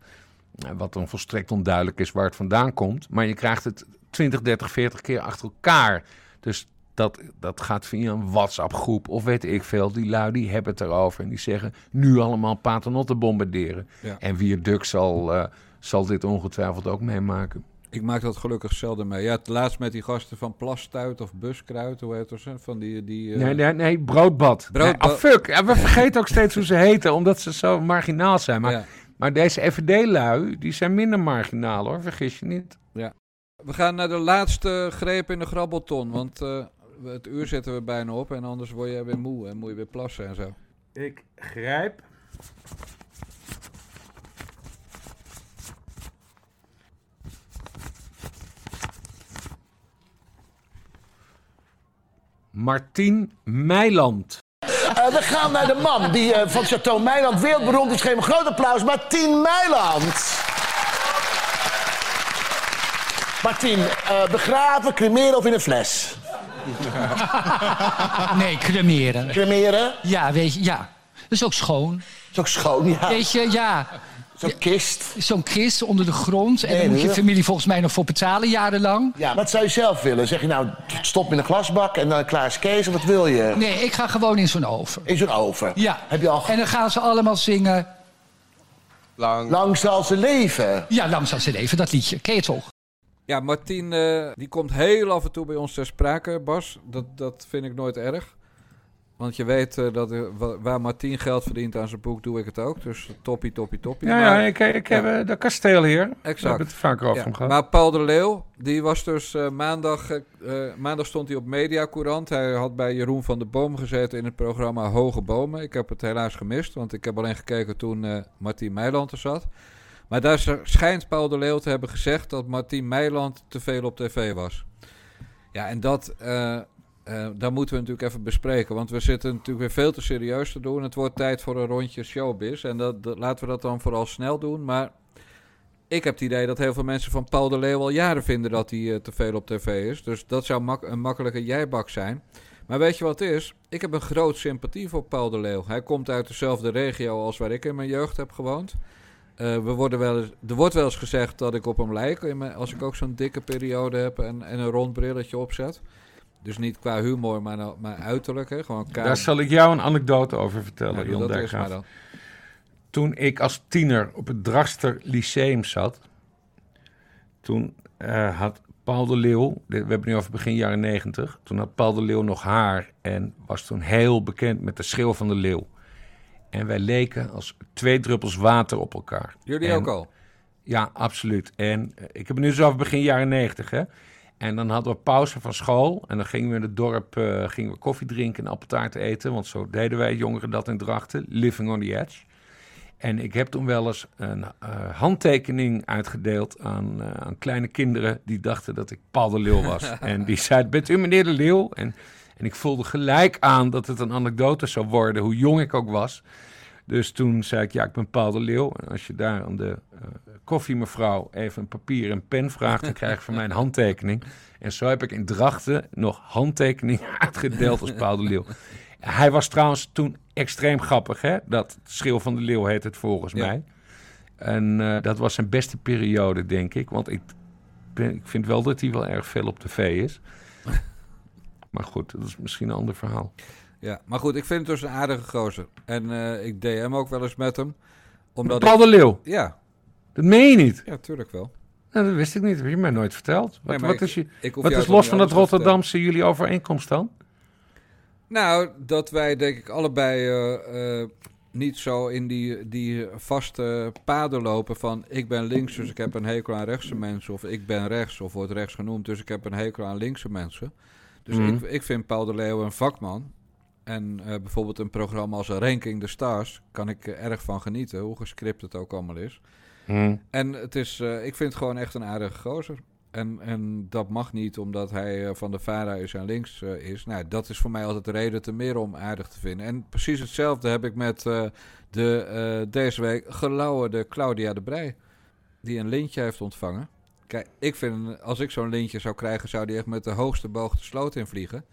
Wat dan volstrekt onduidelijk is waar het vandaan komt. Maar je krijgt het 20, 30, 40 keer achter elkaar. Dus dat, dat gaat via een WhatsApp-groep of weet ik veel. Die lui die hebben het erover en die zeggen nu allemaal paternotten bombarderen. Ja. En Wierduk zal, eh, zal dit ongetwijfeld ook meemaken. Ik maak dat gelukkig zelden mee. Ja, het laatst met die gasten van Plastuit of Buskruid, hoe heet dat? Van die, die, eh, Nee, nee, nee, broodbad. Broodbad. Nee, ah, fuck. Ja, we vergeten ook steeds hoe ze heten, omdat ze zo marginaal zijn. Maar, Ja. maar deze FVD-lui, die zijn minder marginaal hoor, vergis je niet. Ja. We gaan naar de laatste greep in de grabbelton, want eh, het uur zitten we bijna op en anders word je weer moe en moet je weer plassen en zo. Ik grijp. Martien Meiland. Eh, we gaan naar de man die eh, van Chateau Meiland wereldberoemd is. Geef een groot applaus, Martien Meiland. Martien, eh, begraven, cremeren of in een fles? <laughs> Nee, cremeren. Cremeren? Ja, weet je, ja. Dat is ook schoon. Dat is ook schoon, ja. Weet je, ja. Zo'n kist. Zo'n kist onder de grond. En Nee, daar moet je familie volgens mij nog voor betalen, jarenlang. Ja, wat zou je zelf willen? Zeg je nou, stop in een glasbak en dan klaar is Kees, of wat wil je? Nee, ik ga gewoon in zo'n oven. In zo'n oven? Ja. Heb je al... En dan gaan ze allemaal zingen... Lang. Lang zal ze leven. Ja, lang zal ze leven, dat liedje. Ken je het toch? Ja, Martien eh, die komt heel af en toe bij ons ter sprake, Bas. Dat, dat vind ik nooit erg. Want je weet eh, dat wa- waar Martien geld verdient aan zijn boek, doe ik het ook. Dus toppie, toppie, toppie. Ja, Maar- ja ik, ik heb eh, de kasteel hier. We Exact. hebben het vaker over Ja, gehad. Maar Paul de Leeuw, die was dus eh, maandag... eh, eh, maandag stond hij op Mediacourant. Hij had bij Jeroen van der Boom gezeten in het programma Hoge Bomen. Ik heb het helaas gemist, want ik heb alleen gekeken toen eh Martien Meiland er zat. Maar daar sch- schijnt Paul de Leeuw te hebben gezegd dat Martien Meiland te veel op tv was. Ja, en dat... eh, eh, daar moeten we natuurlijk even bespreken. Want we zitten natuurlijk weer veel te serieus te doen. Het wordt tijd voor een rondje showbiz. En dat, laten we dat dan vooral snel doen. Maar ik heb het idee dat heel veel mensen van Paul de Leeuw al jaren vinden dat hij eh, te veel op tv is. Dus dat zou een makkelijke jijbak zijn. Maar weet je wat is? Ik heb een groot sympathie voor Paul de Leeuw. Hij komt uit dezelfde regio als waar ik in mijn jeugd heb gewoond. Eh, we worden wel eens, er wordt wel eens gezegd dat ik op hem lijk als ik ook zo'n dikke periode heb en, en een rond brilletje opzet. Dus niet qua humor, maar, nou- maar uiterlijk. Hè? Gewoon. Daar zal ik jou een anecdote over vertellen, Ja, eerst Dijkgraaf. Toen ik als tiener op het Drachter Lyceum zat, toen eh, had Paul de Leeuw, we hebben het nu over begin jaren negentig, toen had Paul de Leeuw nog haar en was toen heel bekend met de schil van de leeuw. En wij leken als twee druppels water op elkaar. Jullie En- ook al? Ja, absoluut. En eh, ik heb het nu over begin jaren negentig, hè. En dan hadden we pauze van school. En dan gingen we in het dorp eh, gingen we koffie drinken en appeltaart eten. Want zo deden wij jongeren dat in Drachten. Living on the edge. En ik heb toen wel eens een eh, handtekening uitgedeeld aan, aan kleine kinderen... die dachten dat ik Paul de Leeuw was. <laughs> en die zeiden, bent u meneer de Leeuw? En, en ik voelde gelijk aan dat het een anekdote zou worden, hoe jong ik ook was. Dus toen zei ik, ja, ik ben Paul de Leeuw. En als je daar aan de eh, koffiemevrouw even een papier en pen vraagt... dan krijg je van mij een handtekening. En zo heb ik in Drachten nog handtekening <laughs> uitgedeeld als Paul de Leeuw. Hij was trouwens toen extreem grappig, hè? Dat Schil van de Leeuw heet het volgens Ja. mij. En eh, dat was zijn beste periode, denk ik. Want ik, ben, ik vind wel dat hij wel erg veel op tv is. Maar goed, dat is misschien een ander verhaal. Ja, maar goed, ik vind het dus een aardige gozer. En eh, ik DM ook wel eens met hem. Omdat Paul de Leeuw? Ja. Dat meen je niet? Ja, tuurlijk wel. Nou, dat wist ik niet. Dat heb je mij nooit verteld. Wat, Nee, wat ik- is, je, wat is los van te Rotterdamse jullie overeenkomst dan? Nou, dat wij denk ik allebei eh, eh, niet zo in die, die vaste paden lopen van ik ben links, dus ik heb een hekel aan rechtse mensen. Of ik ben rechts, of wordt rechts genoemd, dus ik heb een hekel aan linkse mensen. Dus Mhm. ik, ik vind Paul de Leeuw een vakman. En eh, bijvoorbeeld een programma als Ranking the Stars kan ik erg van genieten, hoe gescript het ook allemaal is. Mhm. En het is, eh, ik vind het gewoon echt een aardige gozer. En, en dat mag niet omdat hij eh, van de VARA is en links is. Nou, dat is voor mij altijd de reden te meer om aardig te vinden. En precies hetzelfde heb ik met de deze week gelauwerde Claudia de Brij. Die een lintje heeft ontvangen. Kijk, ik vind, als ik zo'n lintje zou krijgen, zou die echt met de hoogste boog de sloot invliegen.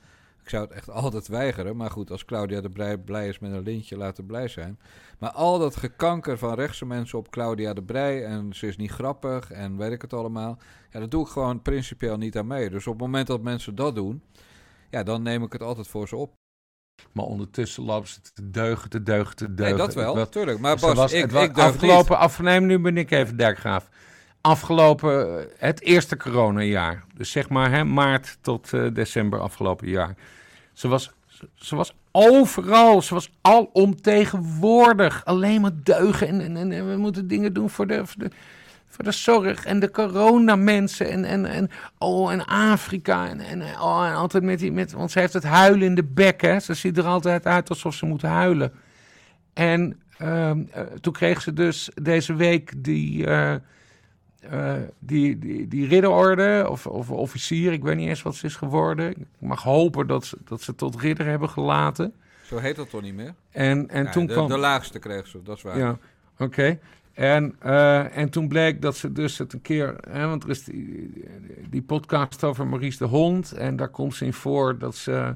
Ik zou het echt altijd weigeren. Maar goed, als Claudia de Brij blij is met een lintje, laat het blij zijn. Maar al dat gekanker van rechtse mensen op Claudia de Brij... en ze is niet grappig en weet ik het allemaal... ja, dat doe ik gewoon principieel niet aan mee. Dus op het moment dat mensen dat doen... ja, dan neem ik het altijd voor ze op. Maar ondertussen lopen ze te deugen, te deugen, te deugen. dat wel, Het was- tuurlijk. Maar Bas, was- ik- het was ik afgelopen, af, nee, nu ben ik even Dijkgraaf. Afgelopen, eh, het eerste coronajaar. Dus zeg maar hè, maart tot eh, december afgelopen jaar. Ze was, ze, ze was overal. Ze was alomtegenwoordig. Alleen maar deugen. En, en, en, we moeten dingen doen voor de, voor de, voor de zorg. En de coronamensen. En, en, en, oh, en Afrika. En, en, oh, en altijd met die... Met, want ze heeft het huilen in de bek. Hè. Ze ziet er altijd uit alsof ze moet huilen. En ehm, eh, toen kreeg ze dus deze week die, eh, die, die, die ridderorde of, of officier. Ik weet niet eens wat ze is geworden. Ik mag hopen dat ze, dat ze tot ridder hebben gelaten. Zo heet dat toch niet meer? En, en Ja, toen de, kwam... de laagste kreeg ze, dat is waar. Ja, oké. En, eh, en toen bleek dat ze dus het een keer... Hè, want er is die, die podcast over Maurice de Hond. En daar komt ze in voor dat ze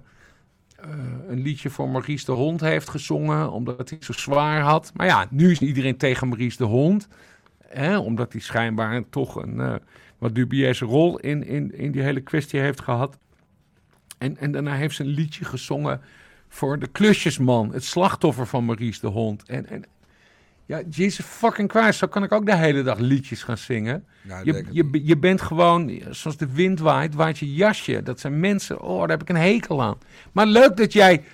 eh, een liedje voor Maurice de Hond heeft gezongen. Omdat hij zo zwaar had. Maar ja, nu is iedereen tegen Maurice de Hond. Hè, omdat hij schijnbaar toch een eh, wat dubieuze rol in, in, in die hele kwestie heeft gehad. En, en daarna heeft ze een liedje gezongen voor de klusjesman. Het slachtoffer van Maurice de Hond. En, en ja, Jesus fucking Christ, zo kan ik ook de hele dag liedjes gaan zingen. Ja, je, je, je bent gewoon, zoals de wind waait, waait je jasje. Dat zijn mensen, oh, daar heb ik een hekel aan. Maar leuk dat jij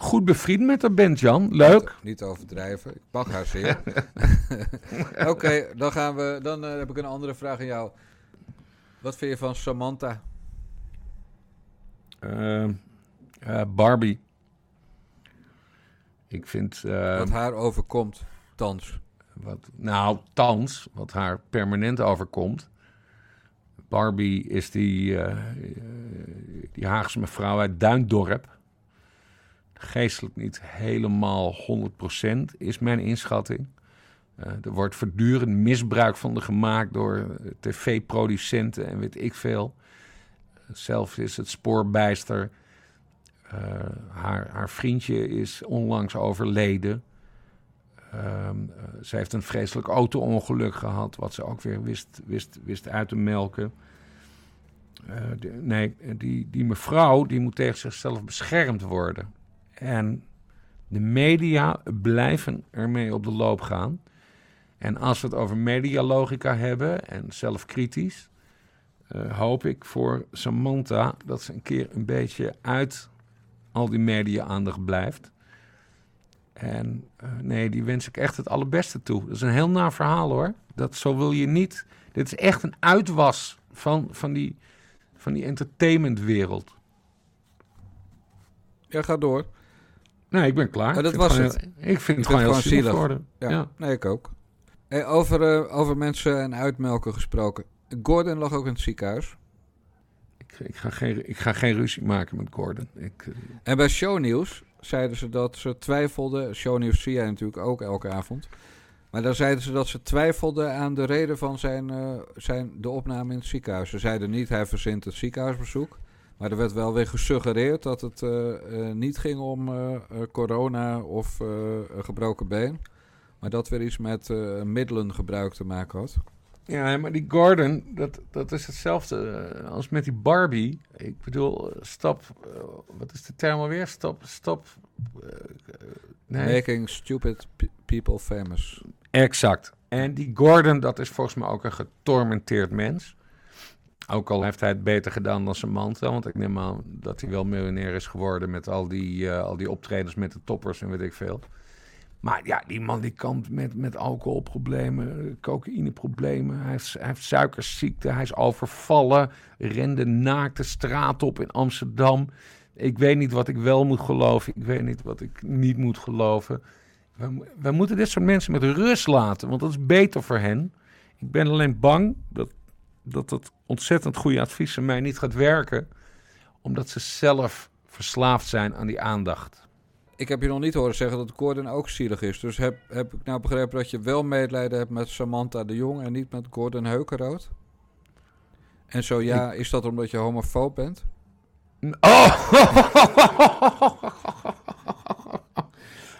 goed bevriend met haar bent, Jan. Leuk. Niet overdrijven. Ik mag haar zeer. <laughs> Oké, dan gaan we. Dan eh, heb ik een andere vraag aan jou. Wat vind je van Samantha? Ehm, eh, Barbie. Ik vind... eh, Wat haar overkomt, thans. Wat, nou, thans, wat haar permanent overkomt. Barbie is die, eh, die Haagse mevrouw uit Duindorp. Geestelijk niet helemaal 100% is mijn inschatting. Eh, er wordt voortdurend misbruik van de gemaakt door eh, tv-producenten en weet ik veel. Zelf is het spoorbijster. Eh, haar, haar vriendje is onlangs overleden. Ehm, eh, ze heeft een vreselijk auto-ongeluk gehad, wat ze ook weer wist, wist, wist uit te melken. Nee, die, die mevrouw die moet tegen zichzelf beschermd worden. En de media blijven ermee op de loop gaan. En als we het over medialogica hebben en zelfkritisch, eh, hoop ik voor Samantha dat ze een keer een beetje uit al die media-aandacht blijft. En eh, nee, die wens ik echt het allerbeste toe. Dat is een heel naar verhaal hoor. Dat zo wil je niet. Dit is echt een uitwas van, van die, van die entertainmentwereld. Ja, ga door. Nee, ik ben klaar. Dat Ik vind was het heel- ik vind het gewoon heel zielig worden. Ja. Ja. nee, ik ook. Hey, over, eh, over mensen en uitmelken gesproken. Gordon lag ook in het ziekenhuis. Ik, ik, ga geen, ik ga geen ruzie maken met Gordon. Ik, eh, En bij Shownieuws zeiden ze dat ze twijfelden. Shownieuws zie jij natuurlijk ook elke avond. Maar dan zeiden ze dat ze twijfelden aan de reden van zijn, eh, zijn, de opname in het ziekenhuis. Ze zeiden niet hij verzint het ziekenhuisbezoek. Maar er werd wel weer gesuggereerd dat het eh, eh, niet ging om eh, corona of een gebroken been. Maar dat weer iets met eh, middelengebruik te maken had. Ja, maar die Gordon, dat, dat is hetzelfde als met die Barbie. Ik bedoel, stop, eh, wat is de term alweer? Stop, stop. nee. Making stupid pe- people famous. Exact. En die Gordon, dat is volgens mij ook een getormenteerd mens. Ook al heeft hij het beter gedaan dan Samantha. Want ik neem aan dat hij wel miljonair is geworden met al die, eh, al die optredens met de toppers en weet ik veel. Maar ja, die man die kampt met, met alcoholproblemen, cocaïneproblemen. Hij heeft, hij heeft suikerziekte, hij is overvallen. Rende naakt de straat op in Amsterdam. Ik weet niet wat ik wel moet geloven. Ik weet niet wat ik niet moet geloven. We, we moeten dit soort mensen met rust laten, want dat is beter voor hen. Ik ben alleen bang dat dat, dat ontzettend goede advies van mij niet gaat werken, omdat ze zelf verslaafd zijn aan die aandacht. Ik heb je nog niet horen zeggen dat Gordon ook zielig is. Dus heb, heb ik nou begrepen dat je wel medelijden hebt met Samantha de Jong en niet met Gordon Heukenrood? En zo ja, is dat omdat je homofoob bent? <laughs> Oh!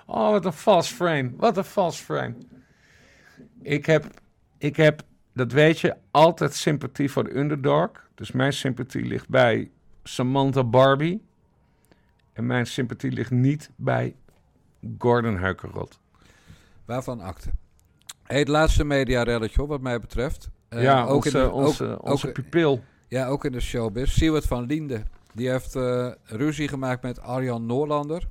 oh, wat een false frame. Wat een false frame. Ik heb, ik heb, dat weet je, altijd sympathie voor de underdog. Dus mijn sympathie ligt bij Samantha Barbie. En mijn sympathie ligt niet bij Gordon Heukerot. Waarvan? Hey, het laatste mediarelletje wat mij betreft. Eh, Ja, onze- onze- onze ook- pupil. Ja, ook in de showbiz. Siewert van Liende. Die heeft eh, ruzie gemaakt met Arjan Noorlander.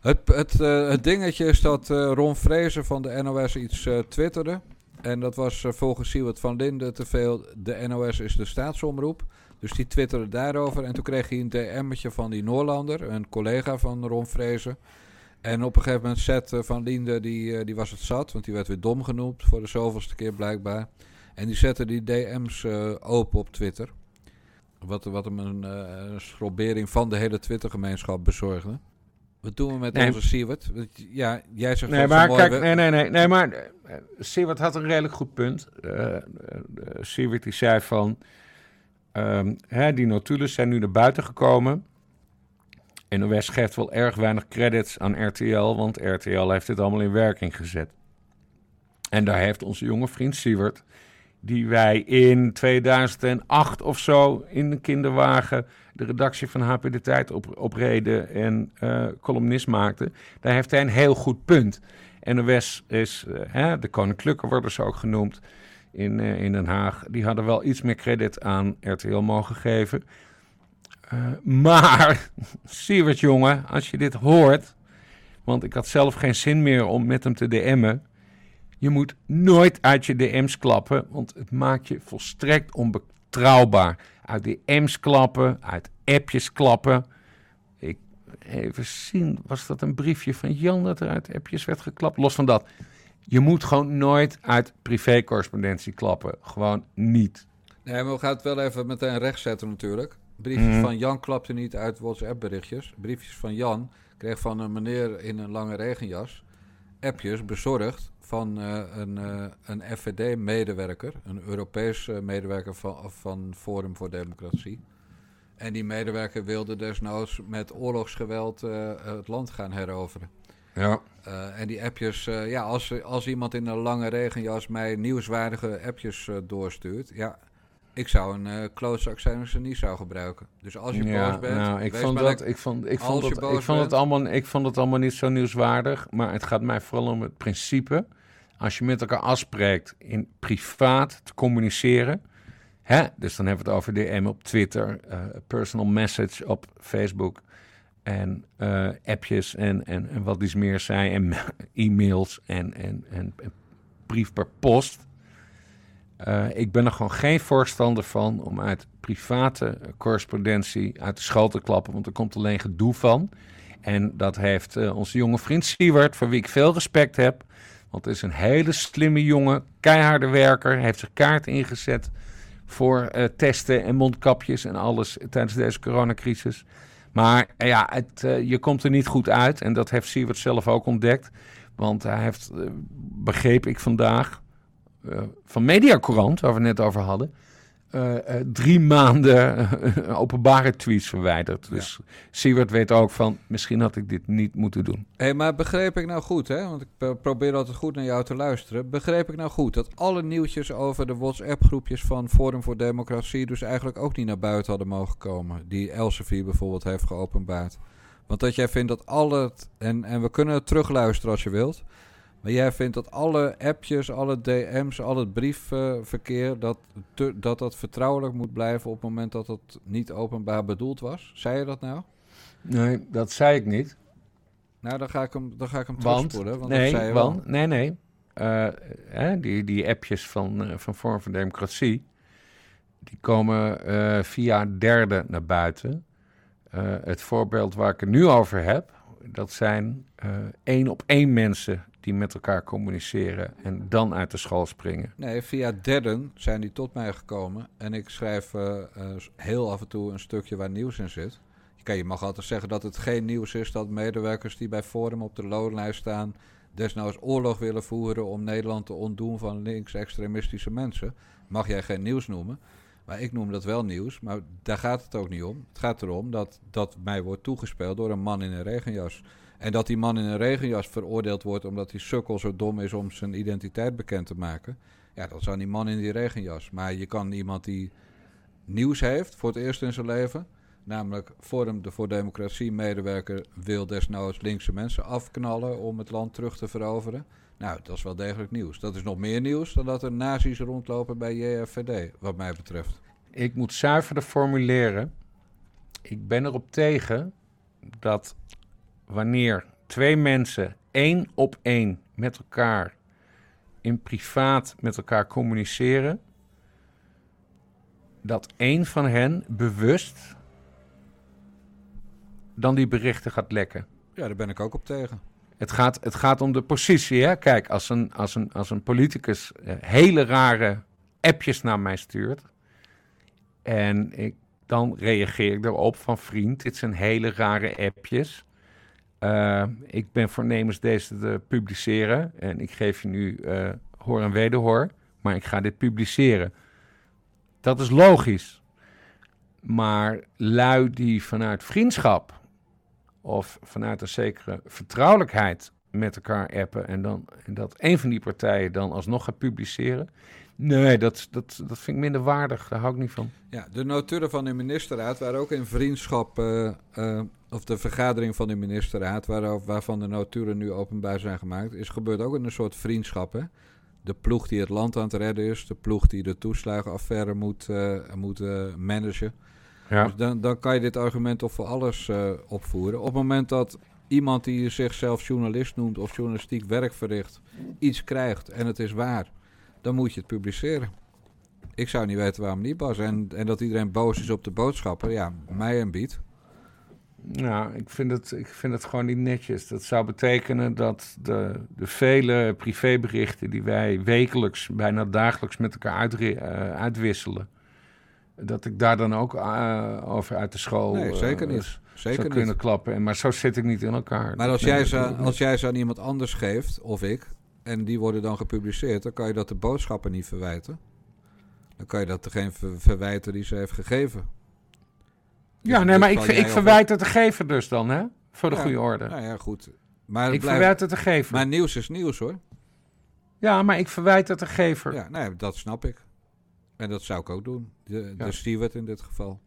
Het, het, eh, het dingetje is dat Ron Vrezen van de NOS iets twitterde. En dat was eh, volgens Siewert van Linden te veel. De NOS is de staatsomroep. Dus die twitterde daarover. En toen kreeg hij een DM'tje van die Noorlander, een collega van Ron Vrezen. En op een gegeven moment Seth eh, van Linde, die, eh, die was het zat. Want die werd weer dom genoemd voor de zoveelste keer blijkbaar. En die zette die DM's eh, open op Twitter. Wat, wat hem een, een schrobering van de hele Twitter-gemeenschap bezorgde. Wat doen we met Nee. onze Siewert? Ja, jij zegt Nee, maar mooi kijk, nee, nee, nee, nee, maar uh, Siewert had een redelijk goed punt. Uh, Siewert die zei van, um, hè, die notulen zijn nu naar buiten gekomen. NOS geeft wel erg weinig credits aan RTL, want RTL heeft dit allemaal in werking gezet. En daar heeft onze jonge vriend Siewert, die wij in 2008 of zo in de kinderwagen de redactie van HP De Tijd op, opreden en uh, columnist maakte, daar heeft hij een heel goed punt. NOS is, hè, de Koninklijke worden ze ook genoemd in, uh, in Den Haag, die hadden wel iets meer credit aan RTL mogen geven. Maar, <laughs> Siewert jongen, als je dit hoort, want ik had zelf geen zin meer om met hem te DM'en, je moet nooit uit je DM's klappen, want het maakt je volstrekt onbetrouwbaar. Uit DM's klappen, uit appjes klappen. Ik even zien, was dat een briefje van Jan dat er uit appjes werd geklapt? Los van dat. Je moet gewoon nooit uit privécorrespondentie klappen. Gewoon niet. Nee, maar we gaan het wel even meteen rechtzetten natuurlijk. Briefjes mm. van Jan klapte niet uit WhatsApp-berichtjes. Briefjes van Jan kreeg van een meneer in een lange regenjas appjes bezorgd van eh, een, eh, een FVD-medewerker, een Europees eh, medewerker van, van Forum voor Democratie. En die medewerker wilde desnoods met oorlogsgeweld het land gaan heroveren. Ja. En die appjes, ja, als, als iemand in een lange regenjas mij nieuwswaardige appjes doorstuurt, ja, ik zou een eh klootzak zijn als ze niet zou gebruiken. Dus als je ja, boos bent, nou, ik vond dat, ik vond, ik vond je dat, boos ik vond het allemaal, ik vond het allemaal niet zo nieuwswaardig. Maar het gaat mij vooral om het principe. Als je met elkaar afspreekt in privaat te communiceren. Hè? Dus dan hebben we het over DM op Twitter, eh, personal message op Facebook. En eh, appjes en, en, en wat iets meer zei. En <laughs> e-mails en, en, en, brief per post. Eh, ik ben er gewoon geen voorstander van om uit private correspondentie uit de school te klappen, want er komt alleen gedoe van. En dat heeft onze jonge vriend Siewert, voor wie ik veel respect heb. Want het is een hele slimme jongen, keiharde werker, heeft zich kaart ingezet voor eh, testen en mondkapjes en alles tijdens deze coronacrisis. Maar eh, ja, het, eh, je komt er niet goed uit en dat heeft Siewert zelf ook ontdekt. Want hij heeft, begreep ik vandaag, van Mediacourant, waar we het net over hadden, eh, eh, drie maanden eh, <laughs> openbare tweets verwijderd. Dus Siewert weet ook van, misschien had ik dit niet moeten doen. Hé, maar begreep ik nou goed, hè? Want ik probeer altijd goed naar jou te luisteren. Begreep ik nou goed dat alle nieuwtjes over de WhatsApp-groepjes van Forum voor Democratie dus eigenlijk ook niet naar buiten hadden mogen komen? Die Elsevier bijvoorbeeld heeft geopenbaard. Want dat jij vindt dat alle... En, en we kunnen het terugluisteren als je wilt. Maar jij vindt dat alle appjes, alle DM's, al het briefverkeer... Dat, te- dat dat vertrouwelijk moet blijven op het moment dat het niet openbaar bedoeld was? Zei je dat nou? Nee, dat zei ik niet. Nou, dan ga ik hem, dan ga ik hem Want, terugspoelen. Want dat nee, zei je wel. want, nee, nee. Eh, hè, die, die appjes van, eh, van Vorm van Democratie, die komen eh, via derde naar buiten. Het voorbeeld waar ik het nu over heb, dat zijn één op één mensen die met elkaar communiceren en dan uit de school springen. Nee, via derden zijn die tot mij gekomen. En ik schrijf eh, eh, heel af en toe een stukje waar nieuws in zit. Je mag altijd zeggen dat het geen nieuws is dat medewerkers die bij Forum op de loonlijst staan... desnoods oorlog willen voeren om Nederland te ontdoen van links-extremistische mensen. Mag jij geen nieuws noemen. Maar ik noem dat wel nieuws, maar daar gaat het ook niet om. Het gaat erom dat dat mij wordt toegespeeld door een man in een regenjas. En dat die man in een regenjas veroordeeld wordt omdat die sukkel zo dom is om zijn identiteit bekend te maken. Ja, dat is aan die man in die regenjas. Maar je kan iemand die nieuws heeft voor het eerst in zijn leven. Namelijk Forum de voor Democratie medewerker wil desnoods linkse mensen afknallen om het land terug te veroveren. Nou, dat is wel degelijk nieuws. Dat is nog meer nieuws dan dat er nazi's rondlopen bij JFVD, wat mij betreft. Ik moet zuiverder formuleren. Ik ben erop tegen dat wanneer twee mensen één op één met elkaar in privaat met elkaar communiceren, dat één van hen bewust dan die berichten gaat lekken. Ja, daar ben ik ook op tegen. Het gaat, het gaat om de positie. Hè? Kijk, als een, als een, als een politicus eh, hele rare appjes naar mij stuurt. En ik, dan reageer ik erop van vriend, dit zijn hele rare appjes. Eh, ik ben voornemens deze te publiceren. En ik geef je nu eh, hoor en wederhoor. Maar ik ga dit publiceren. Dat is logisch. Maar lui die vanuit vriendschap of vanuit een zekere vertrouwelijkheid met elkaar appen en, dan, en dat een van die partijen dan alsnog gaat publiceren. Nee, dat, dat, dat vind ik minder waardig. Daar hou ik niet van. Ja, de notulen van de ministerraad waren ook in vriendschap, eh, eh, of de vergadering van de ministerraad, waar, waarvan de notulen nu openbaar zijn gemaakt, is gebeurd ook in een soort vriendschap. Hè? De ploeg die het land aan het redden is, de ploeg die de toeslagenaffaire moet, eh, moet managen. Ja. Dus dan, dan kan je dit argument toch voor alles opvoeren. Op het moment dat iemand die zichzelf journalist noemt of journalistiek werk verricht, iets krijgt en het is waar, dan moet je het publiceren. Ik zou niet weten waarom niet, Bas. En, en dat iedereen boos is op de boodschappen, ja, mij en Biet. Nou, ik vind, het, ik vind het gewoon niet netjes. Dat zou betekenen dat de, de vele privéberichten die wij wekelijks, bijna dagelijks met elkaar uitri- eh, uitwisselen, dat ik daar dan ook eh, over uit de school Nee, zeker eh, niet. Zeker zou niet. kunnen klappen. En, maar zo zit ik niet in elkaar. Maar als nee, jij, ze, als jij ze aan iemand anders geeft, of ik, en die worden dan gepubliceerd, dan kan je dat de boodschappen niet verwijten. Dan kan je dat degene ver- verwijten die ze heeft gegeven. Ja, Dus- nee, maar dus ik, val ik jij verwijt het de gever dus dan, hè? Voor de Ja, goede orde. Nou ja, goed. Maar ik blijft- verwijt het de gever. Maar nieuws is nieuws hoor. Ja, maar ik verwijt het de gever. Ja, nee, dat snap ik. En dat zou ik ook doen. De, Ja. de steward in dit geval.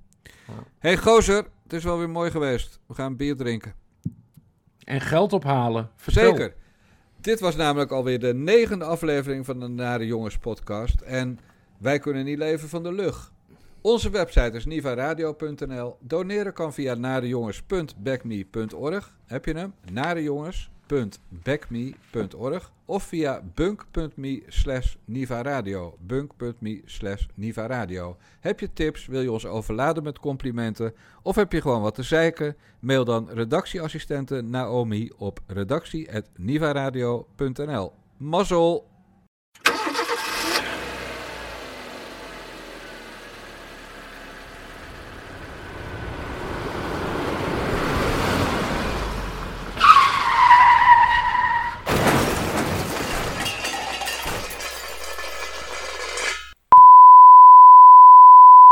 hey, gozer, het is wel weer mooi geweest. We gaan bier drinken. En geld ophalen. Vertel. Zeker. Dit was namelijk alweer de negende aflevering van de Nare Jongens podcast. En wij kunnen niet leven van de lucht. Onze website is nivaradio.nl. Doneren kan via narejongens.backme.org. Heb je hem? narejongens.backme.org. Of via bunk.me slash nivaradio. bunk.me slash nivaradio. Heb je tips? Wil je ons overladen met complimenten? Of heb je gewoon wat te zeiken? Mail dan redactieassistente Naomi op redactie.nivaradio.nl. Mazzel!